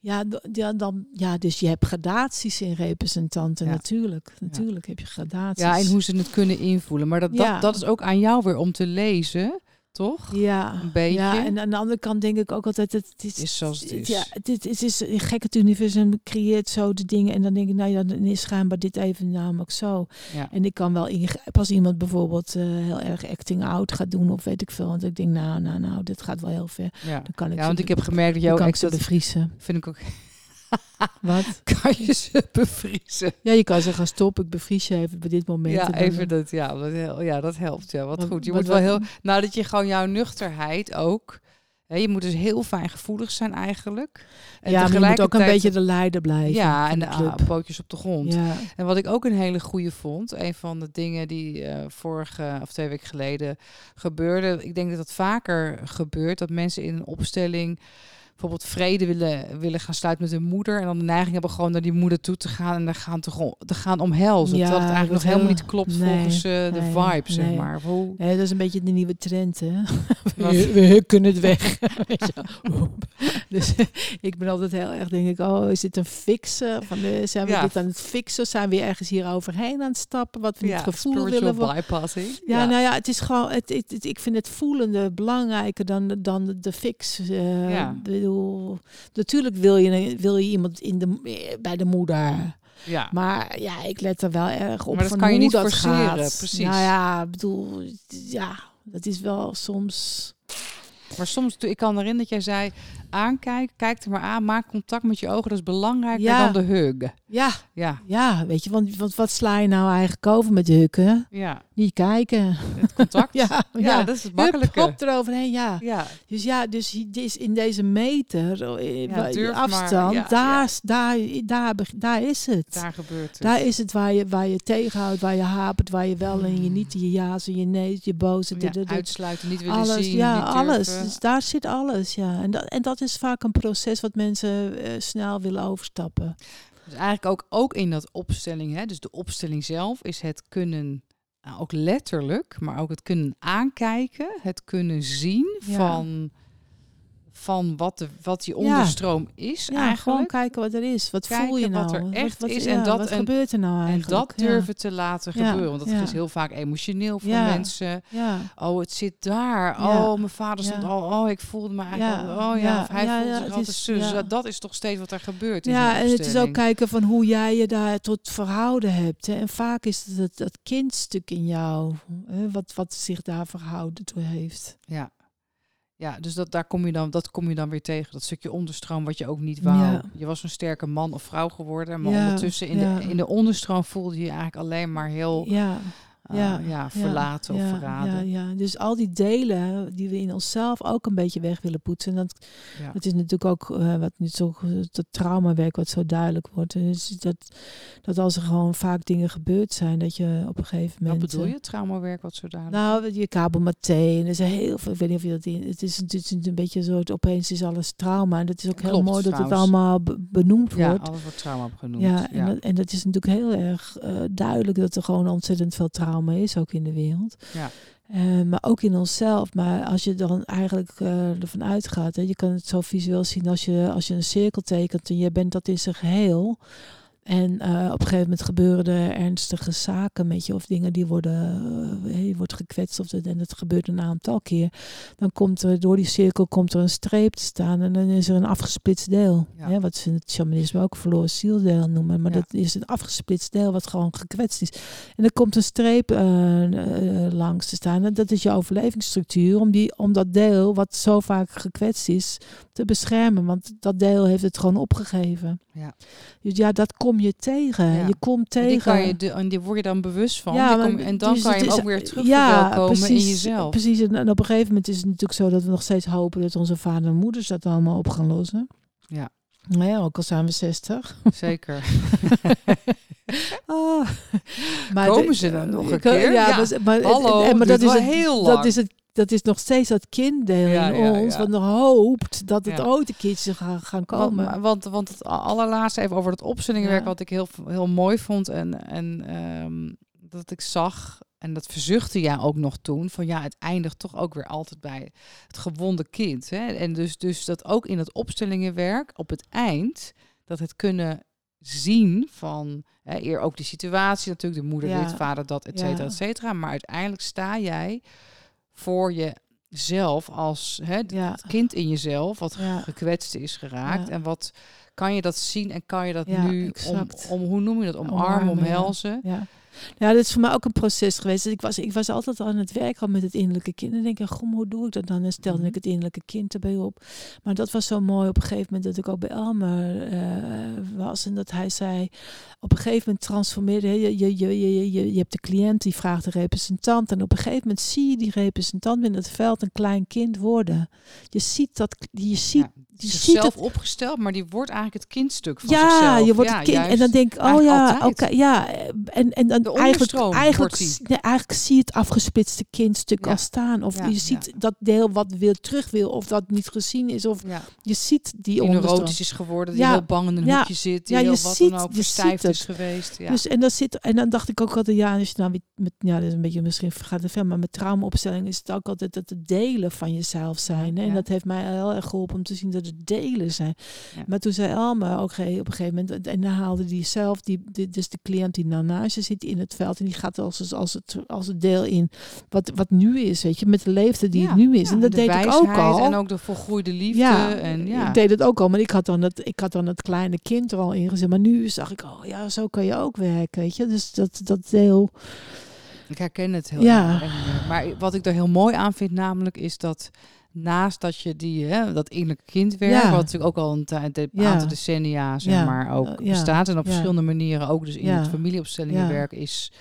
ja, ja, dan, ja, dus je hebt gradaties in representanten, natuurlijk. Natuurlijk heb je gradaties. Ja, en hoe ze het kunnen invoelen. Maar dat, dat, dat is ook aan jou weer om te lezen toch? Ja, een beetje. Ja, en aan de andere kant denk ik ook altijd, het, het is, is zoals het is. Ja, dit het is een gek het universum creëert zo de dingen en dan denk ik, nou ja, dan is schijnbaar dit even namelijk zo. Ja. En ik kan wel ingrijpen als iemand bijvoorbeeld uh, heel erg acting out gaat doen of weet ik veel, want ik denk, nou, nou, nou, dit gaat wel heel ver. Ja, dan kan ik. Ja, want ik heb gemerkt dat jouw extra bevriezen. Vind ik ook. Wat? kan je ze bevriezen? Ja, je kan zeggen stop, ik bevries je even bij dit moment. Ja, even dat, ja, dat, ja, dat helpt. Ja, wat goed. Je moet wel heel, nadat je gewoon jouw nuchterheid ook je moet dus heel fijn gevoelig zijn eigenlijk. En ja, maar je moet ook een beetje de leider blijven. Ja, en de, de pootjes op de grond. Ja. En wat ik ook een hele goede vond, een van de dingen die uh, vorige of twee weken geleden gebeurde. Ik denk dat het vaker gebeurt dat mensen in een opstelling bijvoorbeeld vrede willen, willen gaan sluiten met hun moeder. En dan de neiging hebben gewoon naar die moeder toe te gaan en daar gaan te, te gaan omhelzen. Ja, terwijl het eigenlijk nog helemaal niet klopt volgens uh, de vibe, zeg maar. Hoe... dat is een beetje de nieuwe trend, hè? we, we kunnen het weg. dus ik ben altijd heel erg, denk ik, oh, is dit een fixen? Van de, zijn we dit aan het fixen? Zijn we ergens hier overheen aan het stappen? Wat we ja, het gevoel willen? bypassing. Ja, ja, nou ja, het is gewoon, het, het, ik vind het voelende belangrijker dan, dan de, de fix. Uh, ja natuurlijk wil je, wil je iemand in de, bij de moeder. Ja. Maar ja, ik let er wel erg op maar dat van kan je niet dat gaat. Precies. Nou ja, bedoel, ja, dat is wel soms. Maar soms, ik kan erin dat jij zei, aankijken, kijk er maar aan, maak contact met je ogen, dat is belangrijker dan de hug. Ja, ja. ja weet je, want, want wat sla je nou eigenlijk over met huggen? Ja. Niet kijken. Het contact. ja, ja, dat is het makkelijke. Hop eroverheen, ja. ja. Dus ja, dus in deze meter, eh, ja, afstand, maar, daar, daar, daar, daar is het. Daar gebeurt het. Daar is het waar je, waar je tegenhoudt, waar je hapert, waar je wel en je niet, je ja's en je nee, je boze. Ja, uitsluiten, niet willen alles, zien, Ja, alles. Dus daar zit alles, ja. En dat, en dat is vaak een proces wat mensen uh, snel willen overstappen. Dus eigenlijk ook, ook in dat opstelling, hè, dus de opstelling zelf, is het kunnen, nou, ook letterlijk, maar ook het kunnen aankijken, het kunnen zien van van wat, de, wat die onderstroom is ja, eigenlijk. Gewoon kijken wat er is. Wat voel je nou? Wat er echt is. En dat, wat en, gebeurt er nou eigenlijk? En dat durven te laten gebeuren. Want dat is heel vaak emotioneel voor mensen. Oh, het zit daar. Oh, mijn vader stond al. Oh, ik voelde me eigenlijk al, Oh ja, of hij voelde zich altijd zus. Dat is toch steeds wat er gebeurt. Ja, en het is ook kijken van hoe jij je daar tot verhouden hebt. Hè. En vaak is het dat, dat kindstuk in jou. Hè, wat, wat zich daar verhouden toe heeft. Ja, ja, dus dat, daar kom je dan, dat kom je dan weer tegen. Dat stukje onderstroom wat je ook niet wou. Je was een sterke man of vrouw geworden. Maar ondertussen in, de, in de onderstroom voelde je, je eigenlijk alleen maar heel ja. Ah, ja, ja, verlaten of verraden. Ja, ja, dus al die delen die we in onszelf ook een beetje weg willen poetsen. Dat, dat is natuurlijk ook uh, wat nu zo het traumawerk wat zo duidelijk wordt. Dus dat, dat als er gewoon vaak dingen gebeurd zijn, dat je op een gegeven moment. Wat bedoel je, traumawerk wat zo duidelijk? Nou, je kabelmaté en er is heel veel. Ik weet niet of je dat in. Het is, het is een beetje zo. Opeens is alles trauma. En dat is ook heel mooi dat het allemaal benoemd wordt. Ja, alles wordt trauma genoemd. Ja, en, Dat, en dat is natuurlijk heel erg uh, duidelijk dat er gewoon ontzettend veel trauma is, ook in de wereld. Ja. Uh, maar ook in onszelf. Maar als je dan eigenlijk uh, ervan uitgaat, hè, je kan het zo visueel zien als je, als je een cirkel tekent en je bent dat in zijn geheel. En uh, op een gegeven moment gebeuren er ernstige zaken met je, of dingen die worden, uh, je wordt gekwetst, of en dat gebeurt een aantal keer. Dan komt er door die cirkel komt er een streep te staan en dan is er een afgesplitst deel. Ja. wat ze in het shamanisme ook verloren zieldeel noemen. Maar dat is een afgesplitst deel wat gewoon gekwetst is. En er komt een streep uh, langs te staan. En dat is je overlevingsstructuur om, die, om dat deel wat zo vaak gekwetst is te beschermen. Want dat deel heeft het gewoon opgegeven. Ja. Dus ja, dat komt je tegen. Je komt tegen. En die, kan je de, en die word je dan bewust van. Ja, kom, en dan dus kan je ook weer terug ja, precies, in jezelf. Precies. En op een gegeven moment is het natuurlijk zo dat we nog steeds hopen dat onze vader en moeders dat allemaal op gaan lossen. Ja. Nou ja, ook al zijn we 60. Zeker. oh. maar Komen ze dan nog een keer? Ja, ja. Maar, Hallo, maar dat is het, heel lang. Dat is het dat is nog steeds dat kinddeel in ons, wat nog hoopt dat het ooit een keertje gaan, gaan komen. Want, want, want het allerlaatste even over het opstellingwerk, wat ik heel, heel mooi vond en, en um, dat ik zag, en dat verzuchtte jij ook nog toen, van ja, het eindigt toch ook weer altijd bij het gewonde kind. Hè? En dus, dus dat ook in het opstellingenwerk, op het eind, dat het kunnen zien van, hè, eer ook die situatie natuurlijk, de moeder dit, vader dat, et cetera, et cetera. Maar uiteindelijk sta jij voor jezelf als hè, het kind in jezelf wat gekwetst is geraakt. En wat kan je dat zien en kan je dat nu om, om, hoe noem je dat, omarmen, omarmen omhelzen? Ja. Ja, dat is voor mij ook een proces geweest. Ik, was, ik was altijd aan het werken met het innerlijke kind. En denk ik, goh, hoe doe ik dat dan? En stelde mhm. ik het innerlijke kind erbij op. Maar dat was zo mooi op een gegeven moment dat ik ook bij Elmer uh, was. En dat hij zei, op een gegeven moment transformeerde je, je, je, je, je, je hebt de cliënt die vraagt de representant. En op een gegeven moment zie je die representant in het veld een klein kind worden. Je ziet dat, je ziet die is zelf opgesteld, maar die wordt eigenlijk het kindstuk van ja, zichzelf. je wordt het kind. En dan denk ik, oh ja, oké, ja. En, en dan eigenlijk, eigenlijk, zie je het afgesplitste kindstuk al staan. Of je ziet dat deel wat wil terug wil, of dat niet gezien is. Of je ziet die, die neurotisch is geworden, die heel bang in een hoekje zit, die ja, heel wat dan ook verstijfd is geweest. Ja. Dus, en, dat zit, en dan dacht ik ook altijd, ja, als je nou met, ja, dat is een beetje misschien gaat het ver, maar met traumaopstelling is het ook altijd dat de delen van jezelf zijn. Hè? En dat heeft mij heel erg geholpen om te zien dat het delen zijn. Maar toen zei Alma ook op een gegeven moment, en dan haalde die zelf, die, die, dus de cliënt die naast je zit in het veld en die gaat als, als, het, als het deel in wat, wat nu is, weet je, met de leefde die het nu is. en dat deed ik ook al. En ook de volgroeide liefde. Ja, en, ja, ik deed het ook al, maar ik had dan het, ik had dan het kleine kind er al in gezet. Maar nu zag ik, oh ja, zo kan je ook werken, weet je. Dus dat, dat deel... Ik herken het heel ja. erg. Maar wat ik er heel mooi aan vind namelijk is dat naast dat je die, hè, dat innerlijke kindwerk, ja. wat natuurlijk ook al een, een ja. aantal decennia zeg maar ook uh, bestaat. En op verschillende manieren ook. Dus in het familieopstellingenwerk is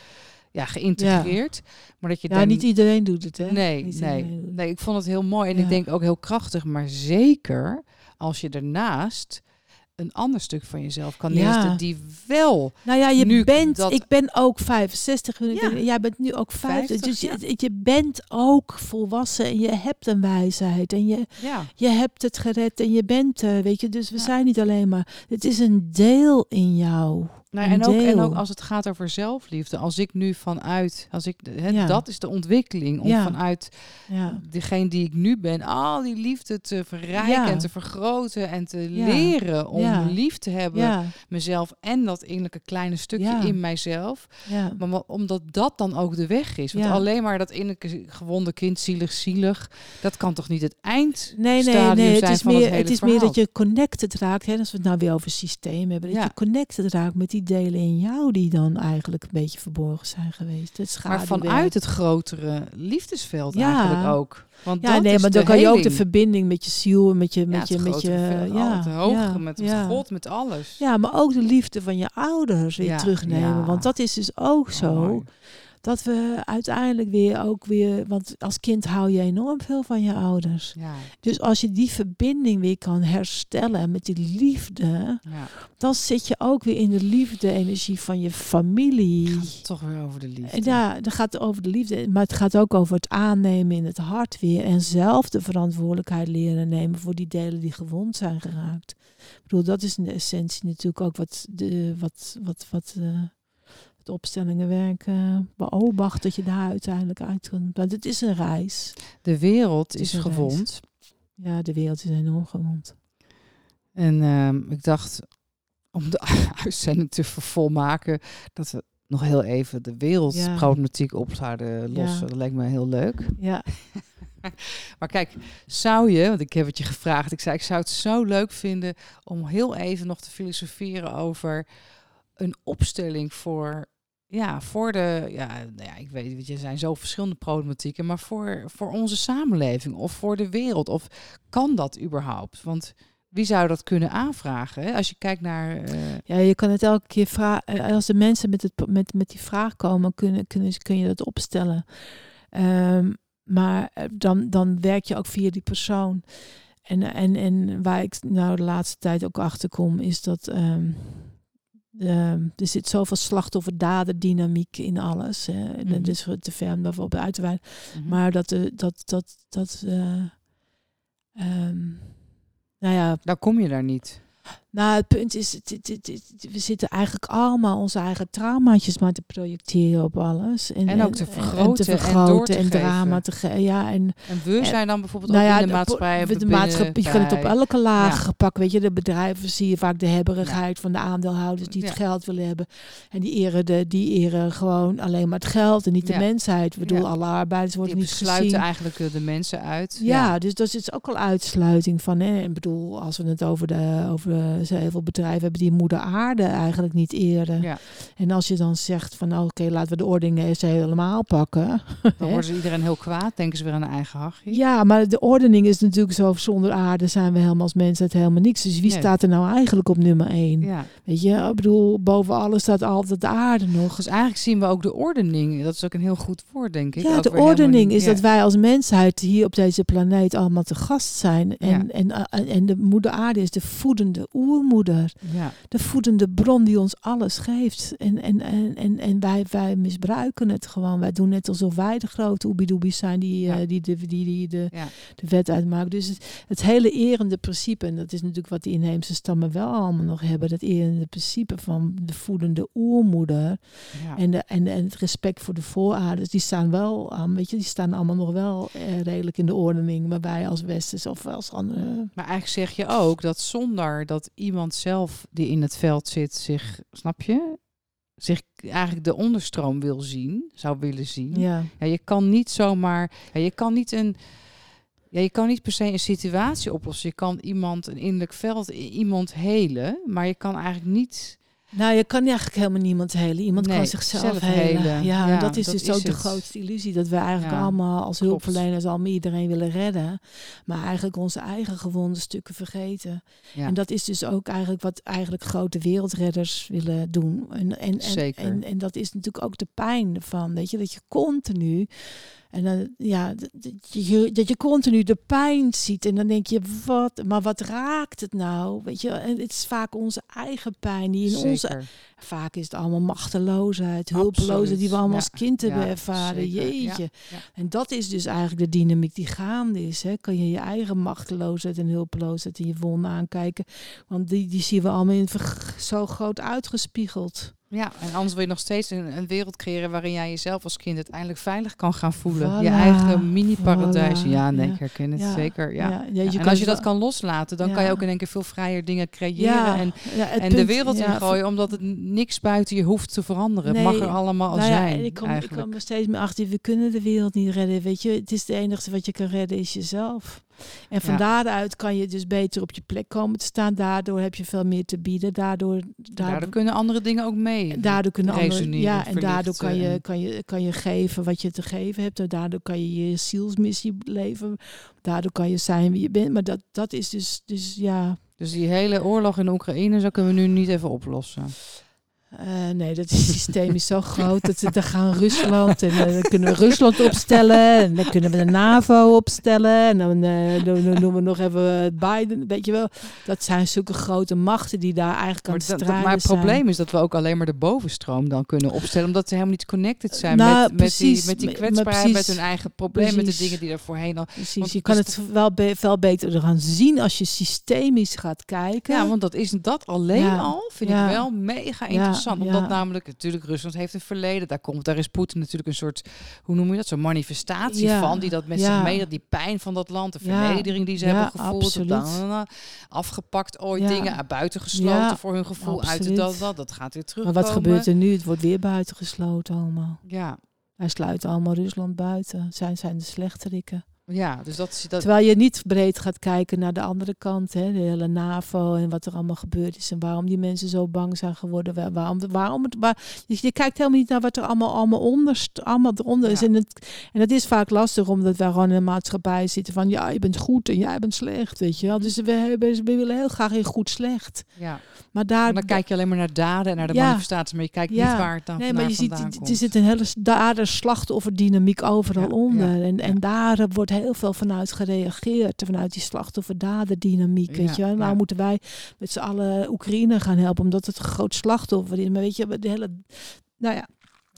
ja, geïntegreerd. Maar dat je ja, niet iedereen doet het, hè? Nee, nee, nee. Ik vond het heel mooi en ik denk ook heel krachtig, maar zeker als je ernaast een ander stuk van jezelf kan neerzetten die wel. Nou ja, je nu bent. Dat... Ik ben ook 65. Ja. Jij bent nu ook 50. dus je, je, bent ook volwassen en je hebt een wijsheid en je, ja. je hebt het gered en je bent, uh, weet je. Dus we zijn niet alleen maar. Het is een deel in jou. Nou, en, ook, en ook als het gaat over zelfliefde. Als ik nu vanuit, als ik, dat is de ontwikkeling. Om vanuit ja. degene die ik nu ben, al die liefde te verrijken en te vergroten en te leren om lief te hebben. Mezelf en dat innerlijke kleine stukje in mijzelf. Maar omdat dat dan ook de weg is. Want alleen maar dat innerlijke gewonde kind, zielig, zielig, dat kan toch niet het eind nee, nee, nee, het is meer, Het is meer dat je connected raakt. Hè, als we het nou weer over systeem hebben. Dat je connected raakt met die delen in jou die dan eigenlijk een beetje verborgen zijn geweest. Het maar vanuit het grotere liefdesveld eigenlijk ook. Want ja, nee, maar dan kan je ook de verbinding met je ziel, met je, met je, met je, ja, het hoge, met, God, met alles. Ja, maar ook de liefde van je ouders weer terugnemen, want dat is dus ook oh, zo dat we uiteindelijk weer ook weer, want als kind hou je enorm veel van je ouders. Ja. Dus als je die verbinding weer kan herstellen met die liefde, ja. dan zit je ook weer in de liefde-energie van je familie. toch weer over de liefde. Ja, dan gaat het over de liefde, maar het gaat ook over het aannemen in het hart weer en zelf de verantwoordelijkheid leren nemen voor die delen die gewond zijn geraakt. Ik bedoel, dat is in de essentie natuurlijk ook wat de, wat, wat, wat, uh, het opstellingenwerk uh, beobacht dat je daar uiteindelijk uit kunt. Want het is een reis. De wereld is, gewond. Ja, de wereld is enorm gewond. En uh, ik dacht, om de uitzending te vervolmaken, dat we nog heel even de wereldproblematiek op zouden lossen. Dat lijkt me heel leuk. Ja. maar kijk, zou je, want ik heb het je gevraagd, ik zei, ik zou het zo leuk vinden om heel even nog te filosoferen over een opstelling voor, ja, voor de, ja, nou ja, ik weet, er zijn zo verschillende problematieken, maar voor, voor onze samenleving of voor de wereld? Of kan dat überhaupt? Want wie zou dat kunnen aanvragen? Als je kijkt naar. Uh... Ja, je kan het elke keer vragen. Eh, als de mensen met, het, met, met die vraag komen, kunnen, kunnen, kun je dat opstellen. Um, maar eh, dan, dan werk je ook via die persoon. En, en, en waar ik nou de laatste tijd ook achter kom, is dat. Um, uh, er zit zoveel slachtoffer-dader-dynamiek in alles. Hè. Mm -hmm. Dat is te ver om daarvoor uit te wijden. Mm -hmm. Maar dat, uh, dat, dat, dat uh, um, nou ja. Dan kom je daar niet. Nou, het punt is, we zitten eigenlijk allemaal onze eigen traumaatjes maar te projecteren op alles. En, en ook te vergroten en, te vergroten en, drama te geven. Ja, en, en we zijn dan bijvoorbeeld nou ja, ook in de maatschappij. De, de maatschappij, je kan het op elke laag ja. gepakt. Weet je, de bedrijven zie je vaak de hebberigheid van de aandeelhouders die het geld willen hebben. En die eren, de, die eren gewoon alleen maar het geld en niet de mensheid. Ik bedoel, alle arbeiders worden die niet sluiten eigenlijk eh, de mensen uit. Ja, dus dat is ook al uitsluiting van. Hè. Ik bedoel, als we het over de, over ze heel veel bedrijven hebben die moeder aarde eigenlijk niet eren. Ja. En als je dan zegt van nou, oké, laten we de ordening eens helemaal pakken. Dan wordt ze iedereen heel kwaad, denken ze weer aan een eigen hachje. Ja, maar de ordening is natuurlijk zo, zonder aarde zijn we helemaal als mensheid helemaal niks. Dus wie staat er nou eigenlijk op nummer één? Ja. Weet je, ik bedoel, boven alles staat altijd de aarde nog. Dus eigenlijk zien we ook de ordening. Dat is ook een heel goed woord, denk ik. Ja, de ordening is dat wij als mensheid hier op deze planeet allemaal te gast zijn. En, en, en, en de moeder aarde is de voedende oermoeder. Ja. De voedende bron die ons alles geeft. En, en, en, en, en wij, wij misbruiken het gewoon. Wij doen net alsof wij de grote oebidoebies zijn die, ja. uh, die, die, die, die de, de wet uitmaken. Dus het, het, hele erende principe, en dat is natuurlijk wat die inheemse stammen wel allemaal nog hebben. Dat erende principe van de voedende oermoeder. En, de, en, en het respect voor de voorouders, die staan wel aan, weet je, die staan allemaal nog wel eh, redelijk in de ordening. Maar wij als Westers of als andere. Maar eigenlijk zeg je ook dat zonder dat iemand zelf die in het veld zit zich, snap je, zich eigenlijk de onderstroom wil zien, zou willen zien. Ja. ja je kan niet zomaar, ja, je kan niet een, ja, je kan niet per se een situatie oplossen. Je kan iemand, een innerlijk veld, iemand helen, maar je kan eigenlijk niet nou, je kan eigenlijk helemaal niemand helen. Iemand kan zichzelf helen. Ja, dat is dus ook de grootste illusie. Dat we eigenlijk allemaal als hulpverleners allemaal iedereen willen redden. Maar eigenlijk onze eigen gewonde stukken vergeten. En dat is dus ook eigenlijk wat eigenlijk grote wereldredders willen doen. En, en, en, en, en dat is natuurlijk ook de pijn ervan. Weet je, dat je continu en dan, ja, dat je, dat je continu de pijn ziet. En dan denk je, wat, maar wat raakt het nou? Weet je, en het is vaak onze eigen pijn die in onze. Vaak is het allemaal machteloosheid, hulpeloosheid die we allemaal als kind hebben ervaren. Jeetje. En dat is dus eigenlijk de dynamiek die gaande is. Hè. Kan je je eigen machteloosheid en hulpeloosheid in je wonden aankijken? Want die, die zien we allemaal in, zo groot uitgespiegeld. Ja, en anders wil je nog steeds een, een, wereld creëren waarin jij jezelf als kind uiteindelijk veilig kan gaan voelen. Je eigen mini-paradijs. Ja, nee, ik herken het zeker. Ja. ja. en als je dat kan loslaten, dan kan je ook in één keer veel vrijer dingen creëren en, en de wereld in gooien, omdat het niks buiten je hoeft te veranderen. Het mag er allemaal nou zijn. Ik kom, ik kom er steeds meer achter, we kunnen de wereld niet redden. Weet je, het is het enige wat je kan redden is jezelf. En van daaruit kan je dus beter op je plek komen te staan. Daardoor heb je veel meer te bieden. Daardoor, daardoor, kunnen andere dingen ook mee. Daardoor kunnen andere, ja, en daardoor kan je, kan, je, kan je geven wat je te geven hebt. En daardoor kan je je zielsmissie leven. Daardoor kan je zijn wie je bent. Maar dat, dat is dus, dus ja. Dus die hele oorlog in Oekraïne, zo kunnen we nu niet even oplossen. Uh, nee, dat systeem is zo groot. Dat, dan gaan Rusland en uh, dan kunnen we Rusland opstellen. En dan kunnen we de NAVO opstellen. En dan, uh, dan, doen we nog even Biden. Weet je wel, dat zijn zulke grote machten die daar eigenlijk aan het strijden Maar het probleem is dat we ook alleen maar de bovenstroom dan kunnen opstellen. Omdat ze helemaal niet connected zijn nou, met, precies, met die, met die kwetsbaarheid, met hun eigen probleem, met de dingen die er voorheen al... Precies, je kan het wel, be veel beter gaan zien als je systemisch gaat kijken. Ja, want dat is dat alleen al, vind ik wel mega interessant interessant. Omdat namelijk, natuurlijk, Rusland heeft een verleden. Daar komt, daar is Poetin natuurlijk een soort, hoe noem je dat, zo'n manifestatie van. Die dat met zich mee, die pijn van dat land, de vernedering die ze hebben gevoeld. Dan, afgepakt ooit dingen, buitengesloten voor hun gevoel. Uit dat, dat, dat gaat weer terug. Maar wat gebeurt er nu? Het wordt weer buitengesloten allemaal. Ja. Wij sluiten allemaal Rusland buiten. Zijn, zijn de slechterikken. Ja, dus dat, dat... Terwijl je niet breed gaat kijken naar de andere kant, hè, de hele NAVO en wat er allemaal gebeurd is en waarom die mensen zo bang zijn geworden. Waarom, waarom het, waar, je, kijkt helemaal niet naar wat er allemaal, allemaal, onder, allemaal eronder is. En, het, en dat is vaak lastig omdat wij gewoon in een maatschappij zitten van ja, je bent goed en jij bent slecht, weet je wel. Dus we, hebben, we willen heel graag in goed slecht. Ja. Maar daar, dan kijk je alleen maar naar daden en naar de manifestaties, maar je kijkt niet waar het dan nee, maar je ziet. Er zit een hele dader-slachtoffer dynamiek overal onder. En, en daar wordt heel veel vanuit gereageerd. Vanuit die slachtoffer-dader-dynamiek. Weet je, nou moeten wij met z'n allen Oekraïne gaan helpen, omdat het een groot slachtoffer is. Maar weet je, de hele. Nou ja,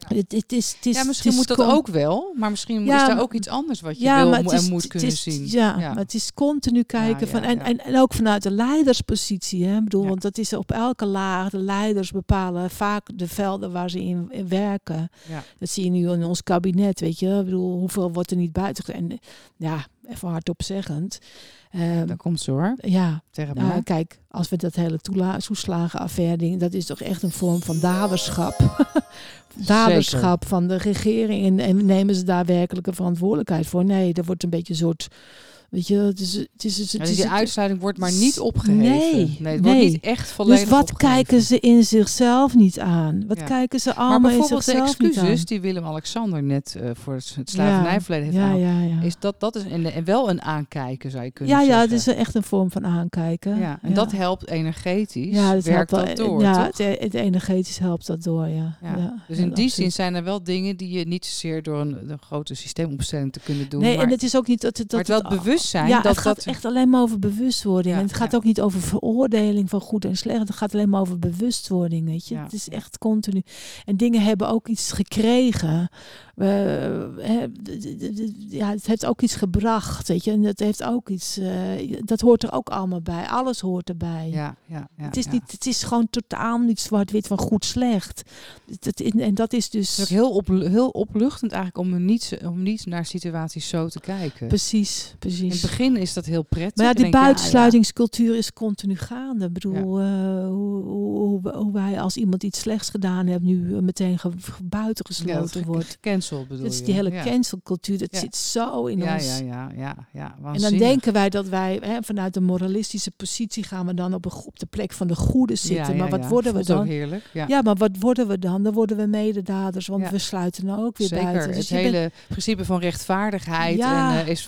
het, het, is, het is, ja, misschien moet dat ook wel, maar misschien ja, is er ook iets anders wat je ja, wil en moet kunnen zien. Ja, maar het is continu kijken van en, en, en ook vanuit de leiderspositie. Hè? Ik bedoel, want dat is op elke laag. De leiders bepalen vaak de velden waar ze in, werken. Dat zie je nu in ons kabinet, weet je. Ik bedoel, hoeveel wordt er niet buiten? En ja, even hardop zeggend. Um, dat komt zo hoor. Ja, uh, kijk, als we dat hele toeslagenaffaire ding, dat is toch echt een vorm van daderschap. daderschap van de regering. En, en, nemen ze daar werkelijke verantwoordelijkheid voor? Nee, er wordt een beetje een soort Weet je, het is, het is, het is, die uitsluiting wordt maar niet opgeheven. Nee, nee het wordt niet echt volledig Dus wat kijken ze in zichzelf niet aan? Wat kijken ze allemaal in zichzelf niet aan? de excuses die Willem-Alexander net uh, voor het slavernijverleden heeft ja, ja, is dat, dat is en, en wel een aankijken, zou je kunnen ja, zeggen. Ja, het is echt een vorm van aankijken. Ja, en dat helpt energetisch, ja, dat werkt dat door, Ja, het, het, energetisch helpt dat door, ja. dus in die zin zijn er wel dingen die je niet zozeer door een, een grote systeemopstelling te kunnen doen. Nee, en het is ook niet dat... dat maar het wel bewustzijn. Ja, dat, het gaat echt alleen maar over bewustwording. en het gaat ook niet over veroordeling van goed en slecht. Het gaat alleen maar over bewustwording, weet je. Het is echt continu. En dingen hebben ook iets gekregen ja, het heeft ook iets gebracht, weet je. En het heeft ook iets, uh, dat hoort er ook allemaal bij. Alles hoort erbij. Ja, ja, ja, het, is niet, het is gewoon totaal niet zwart-wit van goed slecht. Dat, en dat is dus... Het is ook heel, op, heel opluchtend eigenlijk om niet, om niet naar situaties zo te kijken. Precies, precies. In het begin is dat heel prettig. Maar ja, die buitensluitingscultuur is continu gaande. Ik bedoel, uh, hoe, hoe, hoe, wij als iemand iets slechts gedaan heeft, nu meteen ge, buitengesloten wordt. Cancel bedoel Dat is die hele cancelcultuur, dat zit zo in ja, ons. Ja, ja, ja, ja. En dan denken wij dat wij hè, vanuit de moralistische positie gaan we dan op, een, op de plek van de goede zitten. maar wat worden we dan? Heerlijk, ja. maar wat worden we dan? Dan worden we mededaders, want we sluiten nou ook weer Zeker. buiten. Dus het hele principe van rechtvaardigheid en uh, is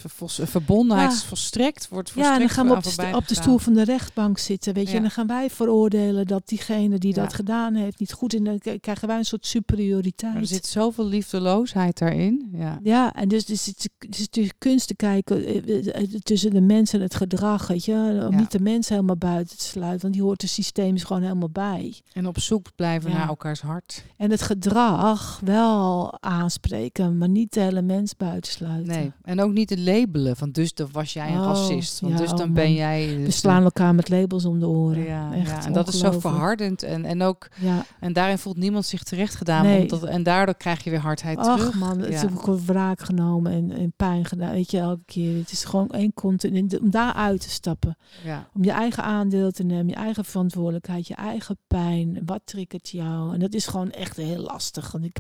volstrekt, wordt Ja, en dan gaan we op de, op de stoel van de rechtbank zitten, weet je. En dan gaan wij veroordelen dat diegene die dat gedaan heeft niet goed in. Dan krijgen wij een soort superioriteit. Maar er zit zoveel liefdeloosheid daarin. Ja, ja en dus, dus, het is kunst te kijken eh, eh, tussen de mensen en het gedrag, weet je. Om niet de mensen helemaal buiten te sluiten, want die hoort het systeem gewoon helemaal bij. En op zoek blijven naar elkaars hart. En het gedrag wel aanspreken, maar niet de hele mens buitensluiten. Nee, en ook niet het labelen van dus was jij een oh, racist, want dus dan oh ben jij... Dus We slaan elkaar met labels om de oren. Ja, Echt en dat is zo verhardend en, en ook... En daarin voelt niemand zich terecht gedaan, nee. omdat, en daardoor krijg je weer hardheid Ach, terug. man, het is ook wraak genomen en, en pijn gedaan, weet je, elke keer. Het is gewoon één continu, om daar uit te stappen. Ja. Om je eigen aandeel te nemen, je eigen verantwoordelijkheid, je eigen pijn. Wat triggert jou? En dat is gewoon echt heel lastig. Want ik,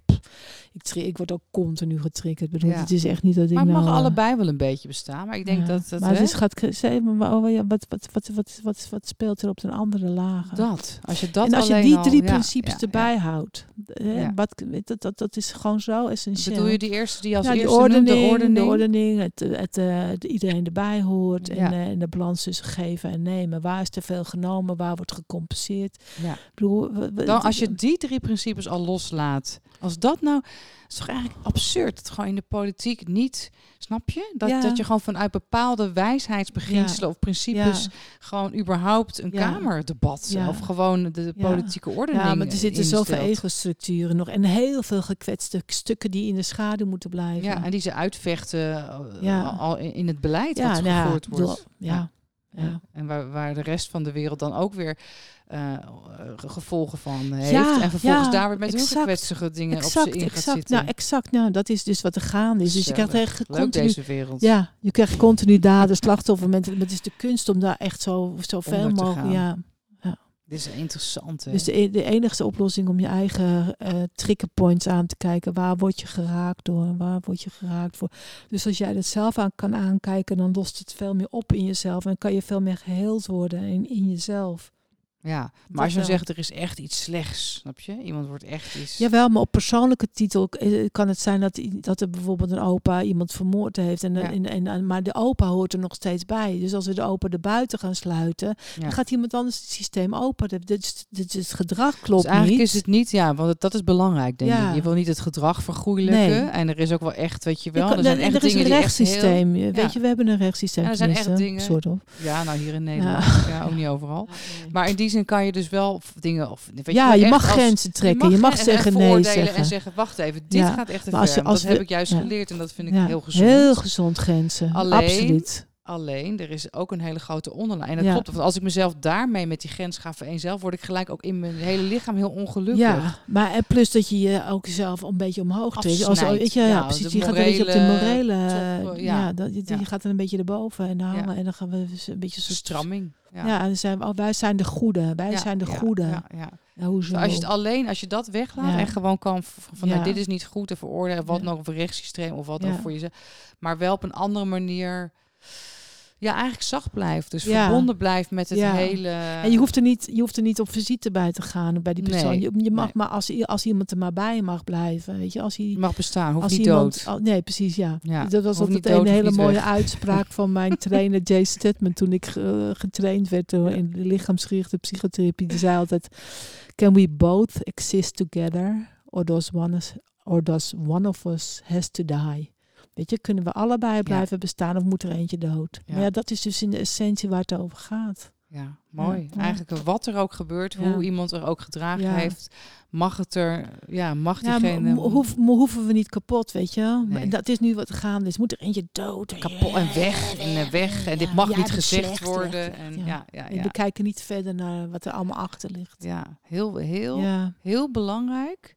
ik, ik word ook continu getriggerd. Bedoel, Het is echt niet dat ik Maar het mag nou, allebei wel een beetje bestaan. Maar ik denk dat... dat maar is, gaat zeggen, maar oh, ja, wat, wat, wat, wat, wat, wat speelt er op een andere lagen? Dat. Als je dat en als je die drie al, principes erbij houdt. Hè, wat, dat, dat, dat is gewoon zo essentieel. Bedoel je die eerste die als ja, eerste ordening, de ordening? De ordening het, het, het, iedereen erbij hoort. En, uh, en de balans tussen geven en nemen. Waar is te veel genomen? Waar wordt gecompenseerd? Ja. Ik bedoel, Dan, als je die drie principes al loslaat. Als dat nou... is toch eigenlijk absurd. Dat gewoon in de politiek niet... Snap je? Dat, ja. dat je gewoon vanuit bepaalde wijsheidsbeginselen ja. of principes Ja. gewoon überhaupt een kamerdebat of gewoon de politieke ordening Ja, maar er zitten zoveel ego-structuren nog. En heel veel gekwetste stukken die in de schaduw moeten blijven. Ja, en die ze uitvechten Ja. al in, het beleid Ja, wat nou ja, gevoerd wordt. ja. Ja. En waar, waar de rest van de wereld dan ook weer eh, gevolgen van heeft. Ja, en vervolgens ja, daar met exact. gekwetsige dingen op ze in gaat exact. zitten. Nou, exact. Nou, dat is dus wat er gaande is. Dus je krijgt echt Leuk continu... deze wereld. Ja, je krijgt continu daden, slachtoffer. Met, maar het is de kunst om daar echt zo, zo veel mogelijk... gaan. Ja. Dit is interessant. Hè? Dus de, e- de enigste oplossing om je eigen eh triggerpoints aan te kijken. Waar word je geraakt door? Waar word je geraakt voor? Dus als jij dat zelf aan kan aankijken, dan lost het veel meer op in jezelf. En kan je veel meer geheeld worden in, in jezelf. Ja, maar als je dan zegt er is echt iets slechts, snap je? Iemand wordt echt iets. Jawel, maar op persoonlijke titel eh, kan het zijn dat, dat er bijvoorbeeld een opa iemand vermoord heeft. En, Ja. en, en, en- maar de opa hoort er nog steeds bij. Dus als we de opa er buiten gaan sluiten, Ja. dan gaat iemand anders het systeem open. Dit, dit, is- dit is het gedrag klopt dus eigenlijk niet. is het niet, ja, want het- dat is belangrijk, denk Ja. ik. Je wil niet het gedrag vergoeilijken. Nee. En er is ook wel echt, weet je Je wel, kan- er zijn en echt er is een heel- rechtssysteem. Weet Ja. je, we hebben een rechtssysteem. Er zijn echt dingen- Soort of. Ja, nou hier in Nederland. Ja. ook niet overal. Maar in die zin kan je dus wel dingen... Of, weet ja, je mag grenzen trekken. Je mag, en- en zeggen nee zeggen. En zeggen, wacht even, dit Ja. gaat echt te als ver. je- als dat heb ik juist ja. geleerd en dat vind ik heel gezond. Heel gezond grenzen. Alleen- Absoluut. Alleen, er is ook een hele grote onderlijn. En dat Ja. klopt, want als ik mezelf daarmee met die grens ga vereenzelven, word ik gelijk ook in mijn hele lichaam heel ongelukkig. Ja, maar en plus dat je je ook zelf een beetje omhoog trekt. Als, weet je, ja, Ja, precies. Je gaat een beetje op de morele top, eh, ja, ja. dat, je, gaat er een beetje erboven en hangen. En dan gaan we dus een beetje... Soort, Stramming. Ja, dan zijn we, wij zijn de goede. Wij zijn de goede. Ja, ja. Ja, hoezo? Als je het alleen, als je dat weglaat Ja. en gewoon kan van nou, dit is niet goed te veroordelen, wat nog een rechtssysteem of wat dan voor jezelf, maar wel op een andere manier ja, eigenlijk zacht blijft. Dus verbonden blijft met het hele... En je hoeft, er niet, je hoeft er niet op visite bij te gaan bij die persoon. je, je, mag maar, als, als iemand er maar bij mag blijven, weet je. Als hij mag bestaan, hoeft als niet iemand, dood. nee, precies, ja. dat was altijd een hele mooie uitspraak van mijn trainer Jay Stedman toen ik getraind werd in de lichaamsgerichte psychotherapie. Die zei altijd, can we both exist together? Or does one, or does one of us has to die? Weet je, kunnen we allebei blijven bestaan of moet er eentje dood? Ja. Maar ja, dat is dus in de essentie waar het over gaat. Ja, mooi. Eigenlijk wat er ook gebeurt, hoe iemand er ook gedragen heeft, mag het er, ja, mag diegene... Ja, hoef, hoeven we niet kapot, weet je nee. Dat is nu wat gaande is. Moet er eentje dood? Kapot en weg en weg. En dit mag niet gezegd worden. En, ja. Ja, we kijken niet verder naar wat er allemaal achter ligt. Ja, heel, heel, heel belangrijk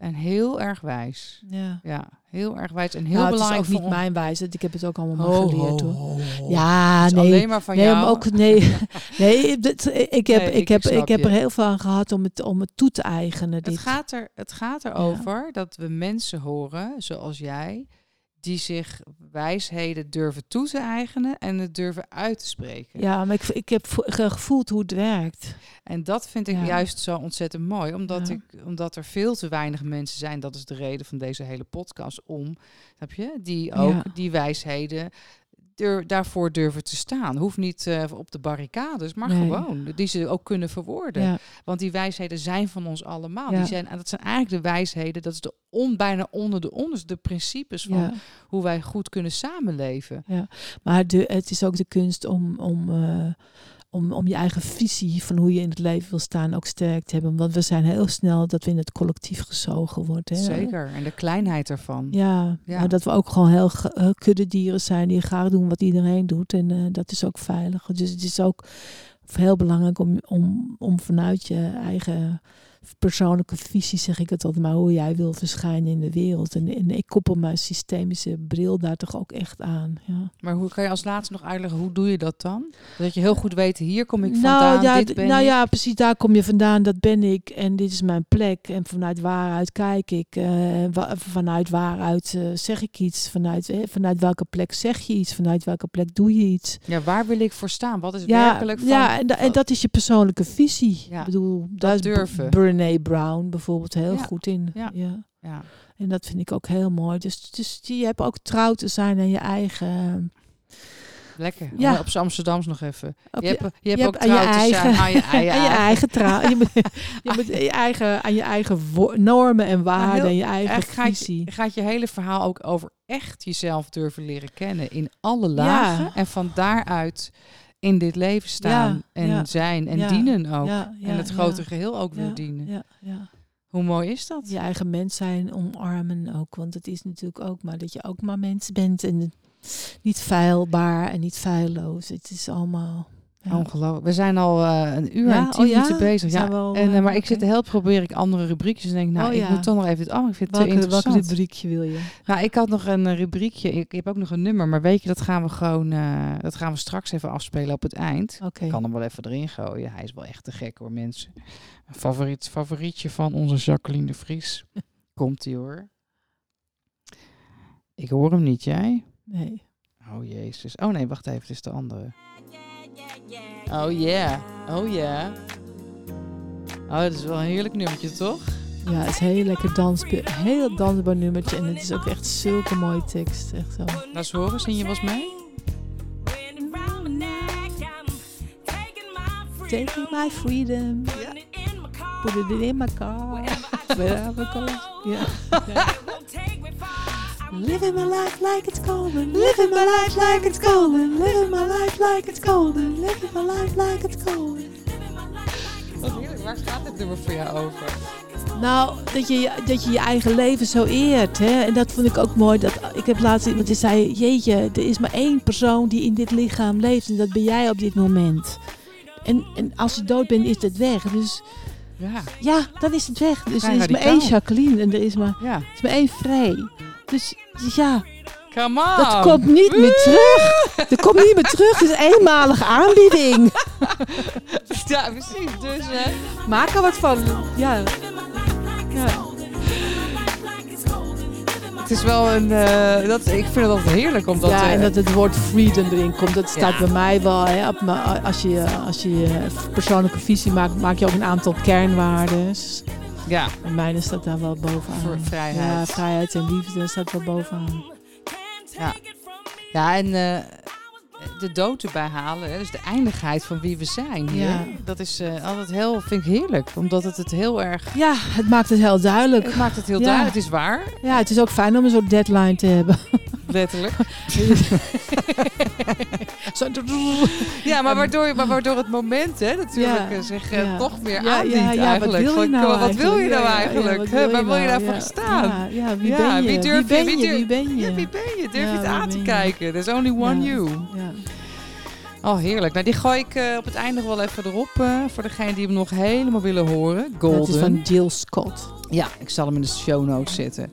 en heel erg wijs. Ja. ja heel erg wijs en heel nou, belangrijk. Het is ook niet mijn wijsheid. Ik heb het ook allemaal geleerd hoor. ja, nee. Alleen maar van nee, jou. Ook, nee, nee, dit, ik heb, ik, heb, ik, heb er heel veel aan gehad om het, om het toe te eigenen. Dit. Het gaat er, het gaat erover ja. dat we mensen horen, zoals jij, die zich wijsheden durven toe te eigenen en het durven uit te spreken. Ja, maar ik, ik heb gevoeld hoe het werkt. En dat vind ik juist zo ontzettend mooi, omdat, ik, omdat er veel te weinig mensen zijn, dat is de reden van deze hele podcast, om, snap je, die ook die wijsheden daarvoor durven te staan. Hoeft niet uh, op de barricades, maar gewoon. Die ze ook kunnen verwoorden. Want die wijsheden zijn van ons allemaal. Die zijn, en dat zijn eigenlijk de wijsheden, dat is de on, bijna onder de onders, de principes van hoe wij goed kunnen samenleven. Ja, maar de, het is ook de kunst om. om uh, om, om je eigen visie van hoe je in het leven wil staan ook sterk te hebben. Want we zijn heel snel dat we in het collectief gezogen worden. Hè? Zeker, en de kleinheid ervan. Ja, ja. Maar dat we ook gewoon heel kudde dieren zijn die graag doen wat iedereen doet. En uh, dat is ook veilig. Dus het is ook heel belangrijk om, om, om vanuit je eigen persoonlijke visie, zeg ik het altijd maar, hoe jij wil verschijnen in de wereld. En, en ik koppel mijn systemische bril daar toch ook echt aan. Ja. Maar hoe kan je als laatste nog uitleggen, hoe doe je dat dan? Dat je heel goed weet, hier kom ik vandaan, nou, ja, dit ben Nou ja, precies, daar kom je vandaan, dat ben ik en dit is mijn plek. En vanuit waaruit kijk ik, uh, vanuit waaruit uh, zeg ik iets, vanuit, eh, vanuit welke plek zeg je iets, vanuit welke plek doe je iets. Ja, waar wil ik voor staan? Wat is werkelijk van... Ja, en, en, dat is je persoonlijke visie. Ja, ik bedoel, dat durven. Brené Brown bijvoorbeeld heel goed in. Ja. ja. En dat vind ik ook heel mooi. Dus, dus je hebt ook trouw te zijn aan je eigen. Lekker. Ja. Op Amsterdams nog even. je, hebt, je, hebt ook trouw je eigen, te zijn aan je, aan je, aan je eigen trouw. je moet, je moet je eigen, aan je eigen normen en waarden en je eigen visie. Gaat, gaat je hele verhaal ook over echt jezelf durven leren kennen in alle lagen. En van daaruit in dit leven staan en zijn en dienen ook. en het grote geheel ook weer dienen. Hoe mooi is dat? Je eigen mens zijn omarmen ook. Want het is natuurlijk ook maar dat je ook maar mens bent. En niet feilbaar en niet feilloos. Het is allemaal ja. Ongelooflijk. We zijn al uh, een uur en tien oh, minuten bezig. Ja. Wel, en, uh, maar ik zit heel probeer ik andere rubriekjes en denk, nou, oh, ik moet toch nog even. Oh, ik vind het welke, te interessant. Welke rubriekje wil je? Nou, ik had nog een rubriekje. Ik, heb ook nog een nummer, maar weet je, dat gaan we gewoon, uh, dat gaan we straks even afspelen op het eind. Okay. Ik kan hem wel even erin gooien. Hij is wel echt te gek hoor, mensen. Een favoriet, favorietje van onze Jacqueline de Vries. Komt ie hoor. Ik hoor hem niet, jij? Nee. Oh jezus. Oh nee, wacht even, het is de andere. Oh yeah, oh yeah. Oh, dat is wel een heerlijk nummertje, toch? Ja, het is heel lekker dans, heel dansbaar nummertje. En het is ook echt zulke mooie tekst. Echt zo. Laat eens horen, zing je was mee? Taking my freedom. Put it in my car. Wherever I go. Yeah. Living my life like it's golden. Living my life like it's golden. Living my life like it's golden. Living my life like it's golden. Wat heerlijk, waar gaat het nummer voor jou over? Nou, dat je, dat je je eigen leven zo eert. Hè? En dat vond ik ook mooi. Dat, ik heb laatst iemand die zei: Jeetje, er is maar één persoon die in dit lichaam leeft. En dat ben jij op dit moment. En, en als je dood bent, is het weg. Dus ja, ja dan is het weg. Dus er is maar één Jacqueline en er is maar, ja. er is maar één Vrij. Dus, ja, Come on. Dat komt niet meer terug. Dat komt niet meer terug. Het is een eenmalige aanbieding. ja, precies. Dus hè. maak er wat van. Ja. ja. het is wel een. Uh, dat, ik vind het altijd heerlijk omdat. Ja, en dat het woord freedom erin komt. Dat staat bij mij wel. Hè, op als, je, als je persoonlijke visie maakt, maak je ook een aantal kernwaarden. Ja. En mijne staat daar wel bovenaan. Voor vrijheid. Ja, vrijheid en liefde staat wel bovenaan. Ja, ja en uh, de dood erbij halen, hè, dus de eindigheid van wie we zijn. Hier, ja. Dat is uh, altijd heel, vind ik heerlijk, omdat het het heel erg. Ja, het maakt het heel duidelijk. Het maakt het heel duidelijk, het is waar. Ja, het is ook fijn om een soort deadline te hebben. Letterlijk. ja, maar waardoor, maar waardoor het moment hè, natuurlijk ja, zich uh, toch meer ja, aandient ja, eigenlijk. Wat wil je nou wat wil je nou eigenlijk? Waar wil je nou voor staan? Ja, wie ben je? Wie, durf wie ben je? Wie, ben je? wie ben je? Durf je het aan te kijken? There's only one you. Oh, heerlijk. Nou, die gooi ik uh, op het einde wel even erop. Uh, voor degene die hem nog helemaal willen horen. Golden. Dat is van Jill Scott. Ja, ik zal hem in de show notes zetten.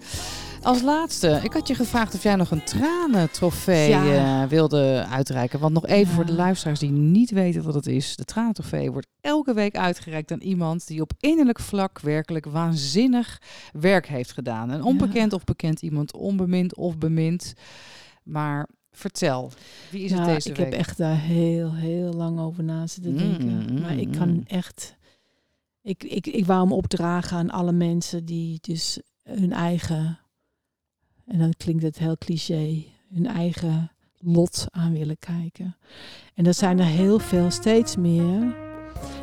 Als laatste, ik had je gevraagd of jij nog een tranentrofee ja. uh, wilde uitreiken. Want nog even voor de luisteraars die niet weten wat het is. De tranentrofee wordt elke week uitgereikt aan iemand die op innerlijk vlak werkelijk waanzinnig werk heeft gedaan. Een onbekend of bekend iemand, onbemind of bemind. Maar Vertel, wie is het deze ik week? Ik heb echt daar heel, heel lang over na zitten mm, denken. Mm, maar ik kan mm. echt... Ik, ik, ik wou hem opdragen aan alle mensen die dus hun eigen... En dan klinkt het heel cliché. Hun eigen lot aan willen kijken. En dat zijn er heel veel, steeds meer.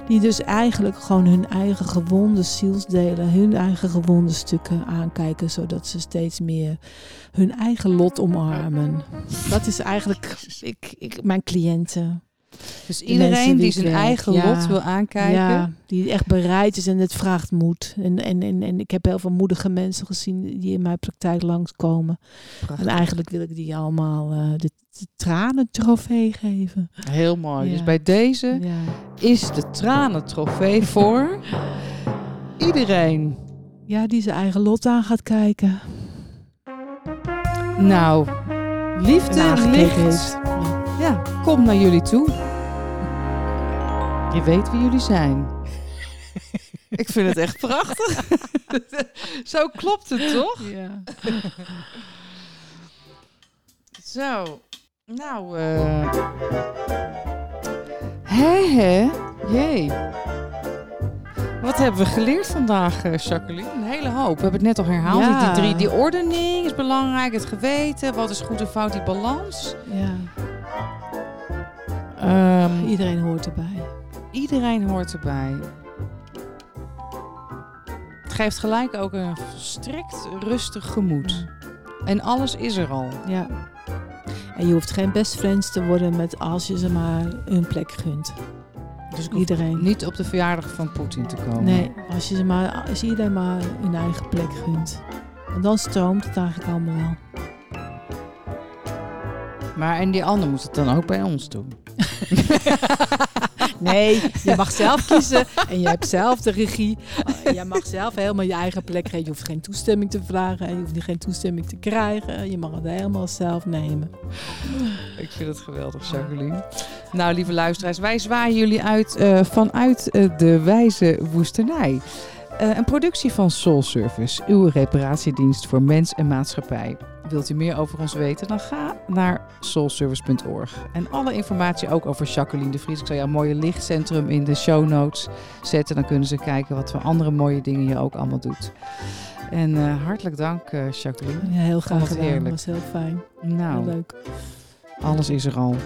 Die dus eigenlijk gewoon hun eigen gewonde zielsdelen, hun eigen gewonde stukken aankijken, zodat ze steeds meer hun eigen lot omarmen. Dat is eigenlijk ik, ik, mijn cliënten. Dus iedereen die, zijn eigen lot wil aankijken. Ja, die echt bereid is en het vraagt moed. En, en, en, en ik heb heel veel moedige mensen gezien die in mijn praktijk langskomen. Prachtig. En eigenlijk wil ik die allemaal uh, de, de tranentrofee geven. Heel mooi. Dus bij deze is de tranentrofee voor iedereen. Ja, die zijn eigen lot aan gaat kijken. Nou, liefde, licht. Ja, kom naar jullie toe. Je weet wie jullie zijn. Ik vind het echt prachtig. Zo klopt het toch? Ja. Zo. Nou, eh. Hé, hé. Jee. Wat hebben we geleerd vandaag, uh, Jacqueline? Een hele hoop. We hebben het net al herhaald. Ja. Die, drie, die ordening is belangrijk. Het geweten. Wat is goed en fout, die balans. Ja. Um, iedereen hoort erbij. Iedereen hoort erbij. Het geeft gelijk ook een strikt rustig gemoed. En alles is er al. Ja. En je hoeft geen best friends te worden met als je ze maar een plek gunt. Dus iedereen. Niet op de verjaardag van Poetin te komen. Nee, als je ze maar, als iedereen maar een eigen plek gunt. En dan stroomt het eigenlijk allemaal wel. Maar en die ander moet het dan ook bij ons doen. nee, je mag zelf kiezen en je hebt zelf de regie. Je mag zelf helemaal je eigen plek geven. Je hoeft geen toestemming te vragen en je hoeft geen toestemming te krijgen. Je mag het helemaal zelf nemen. Ik vind het geweldig, Jacqueline. Nou, lieve luisteraars, wij zwaaien jullie uit uh, vanuit uh, de wijze woestenij. Uh, een productie van Soul Service, uw reparatiedienst voor mens en maatschappij. Wilt u meer over ons weten, dan ga naar soulservice.org. En alle informatie ook over Jacqueline de Vries. Ik zal jouw mooie lichtcentrum in de show notes zetten. Dan kunnen ze kijken wat voor andere mooie dingen je ook allemaal doet. En uh, hartelijk dank, uh, Jacqueline. Ja, heel graag gedaan. Heerlijk. Dat was heel fijn. Nou, heel leuk. Alles is er al.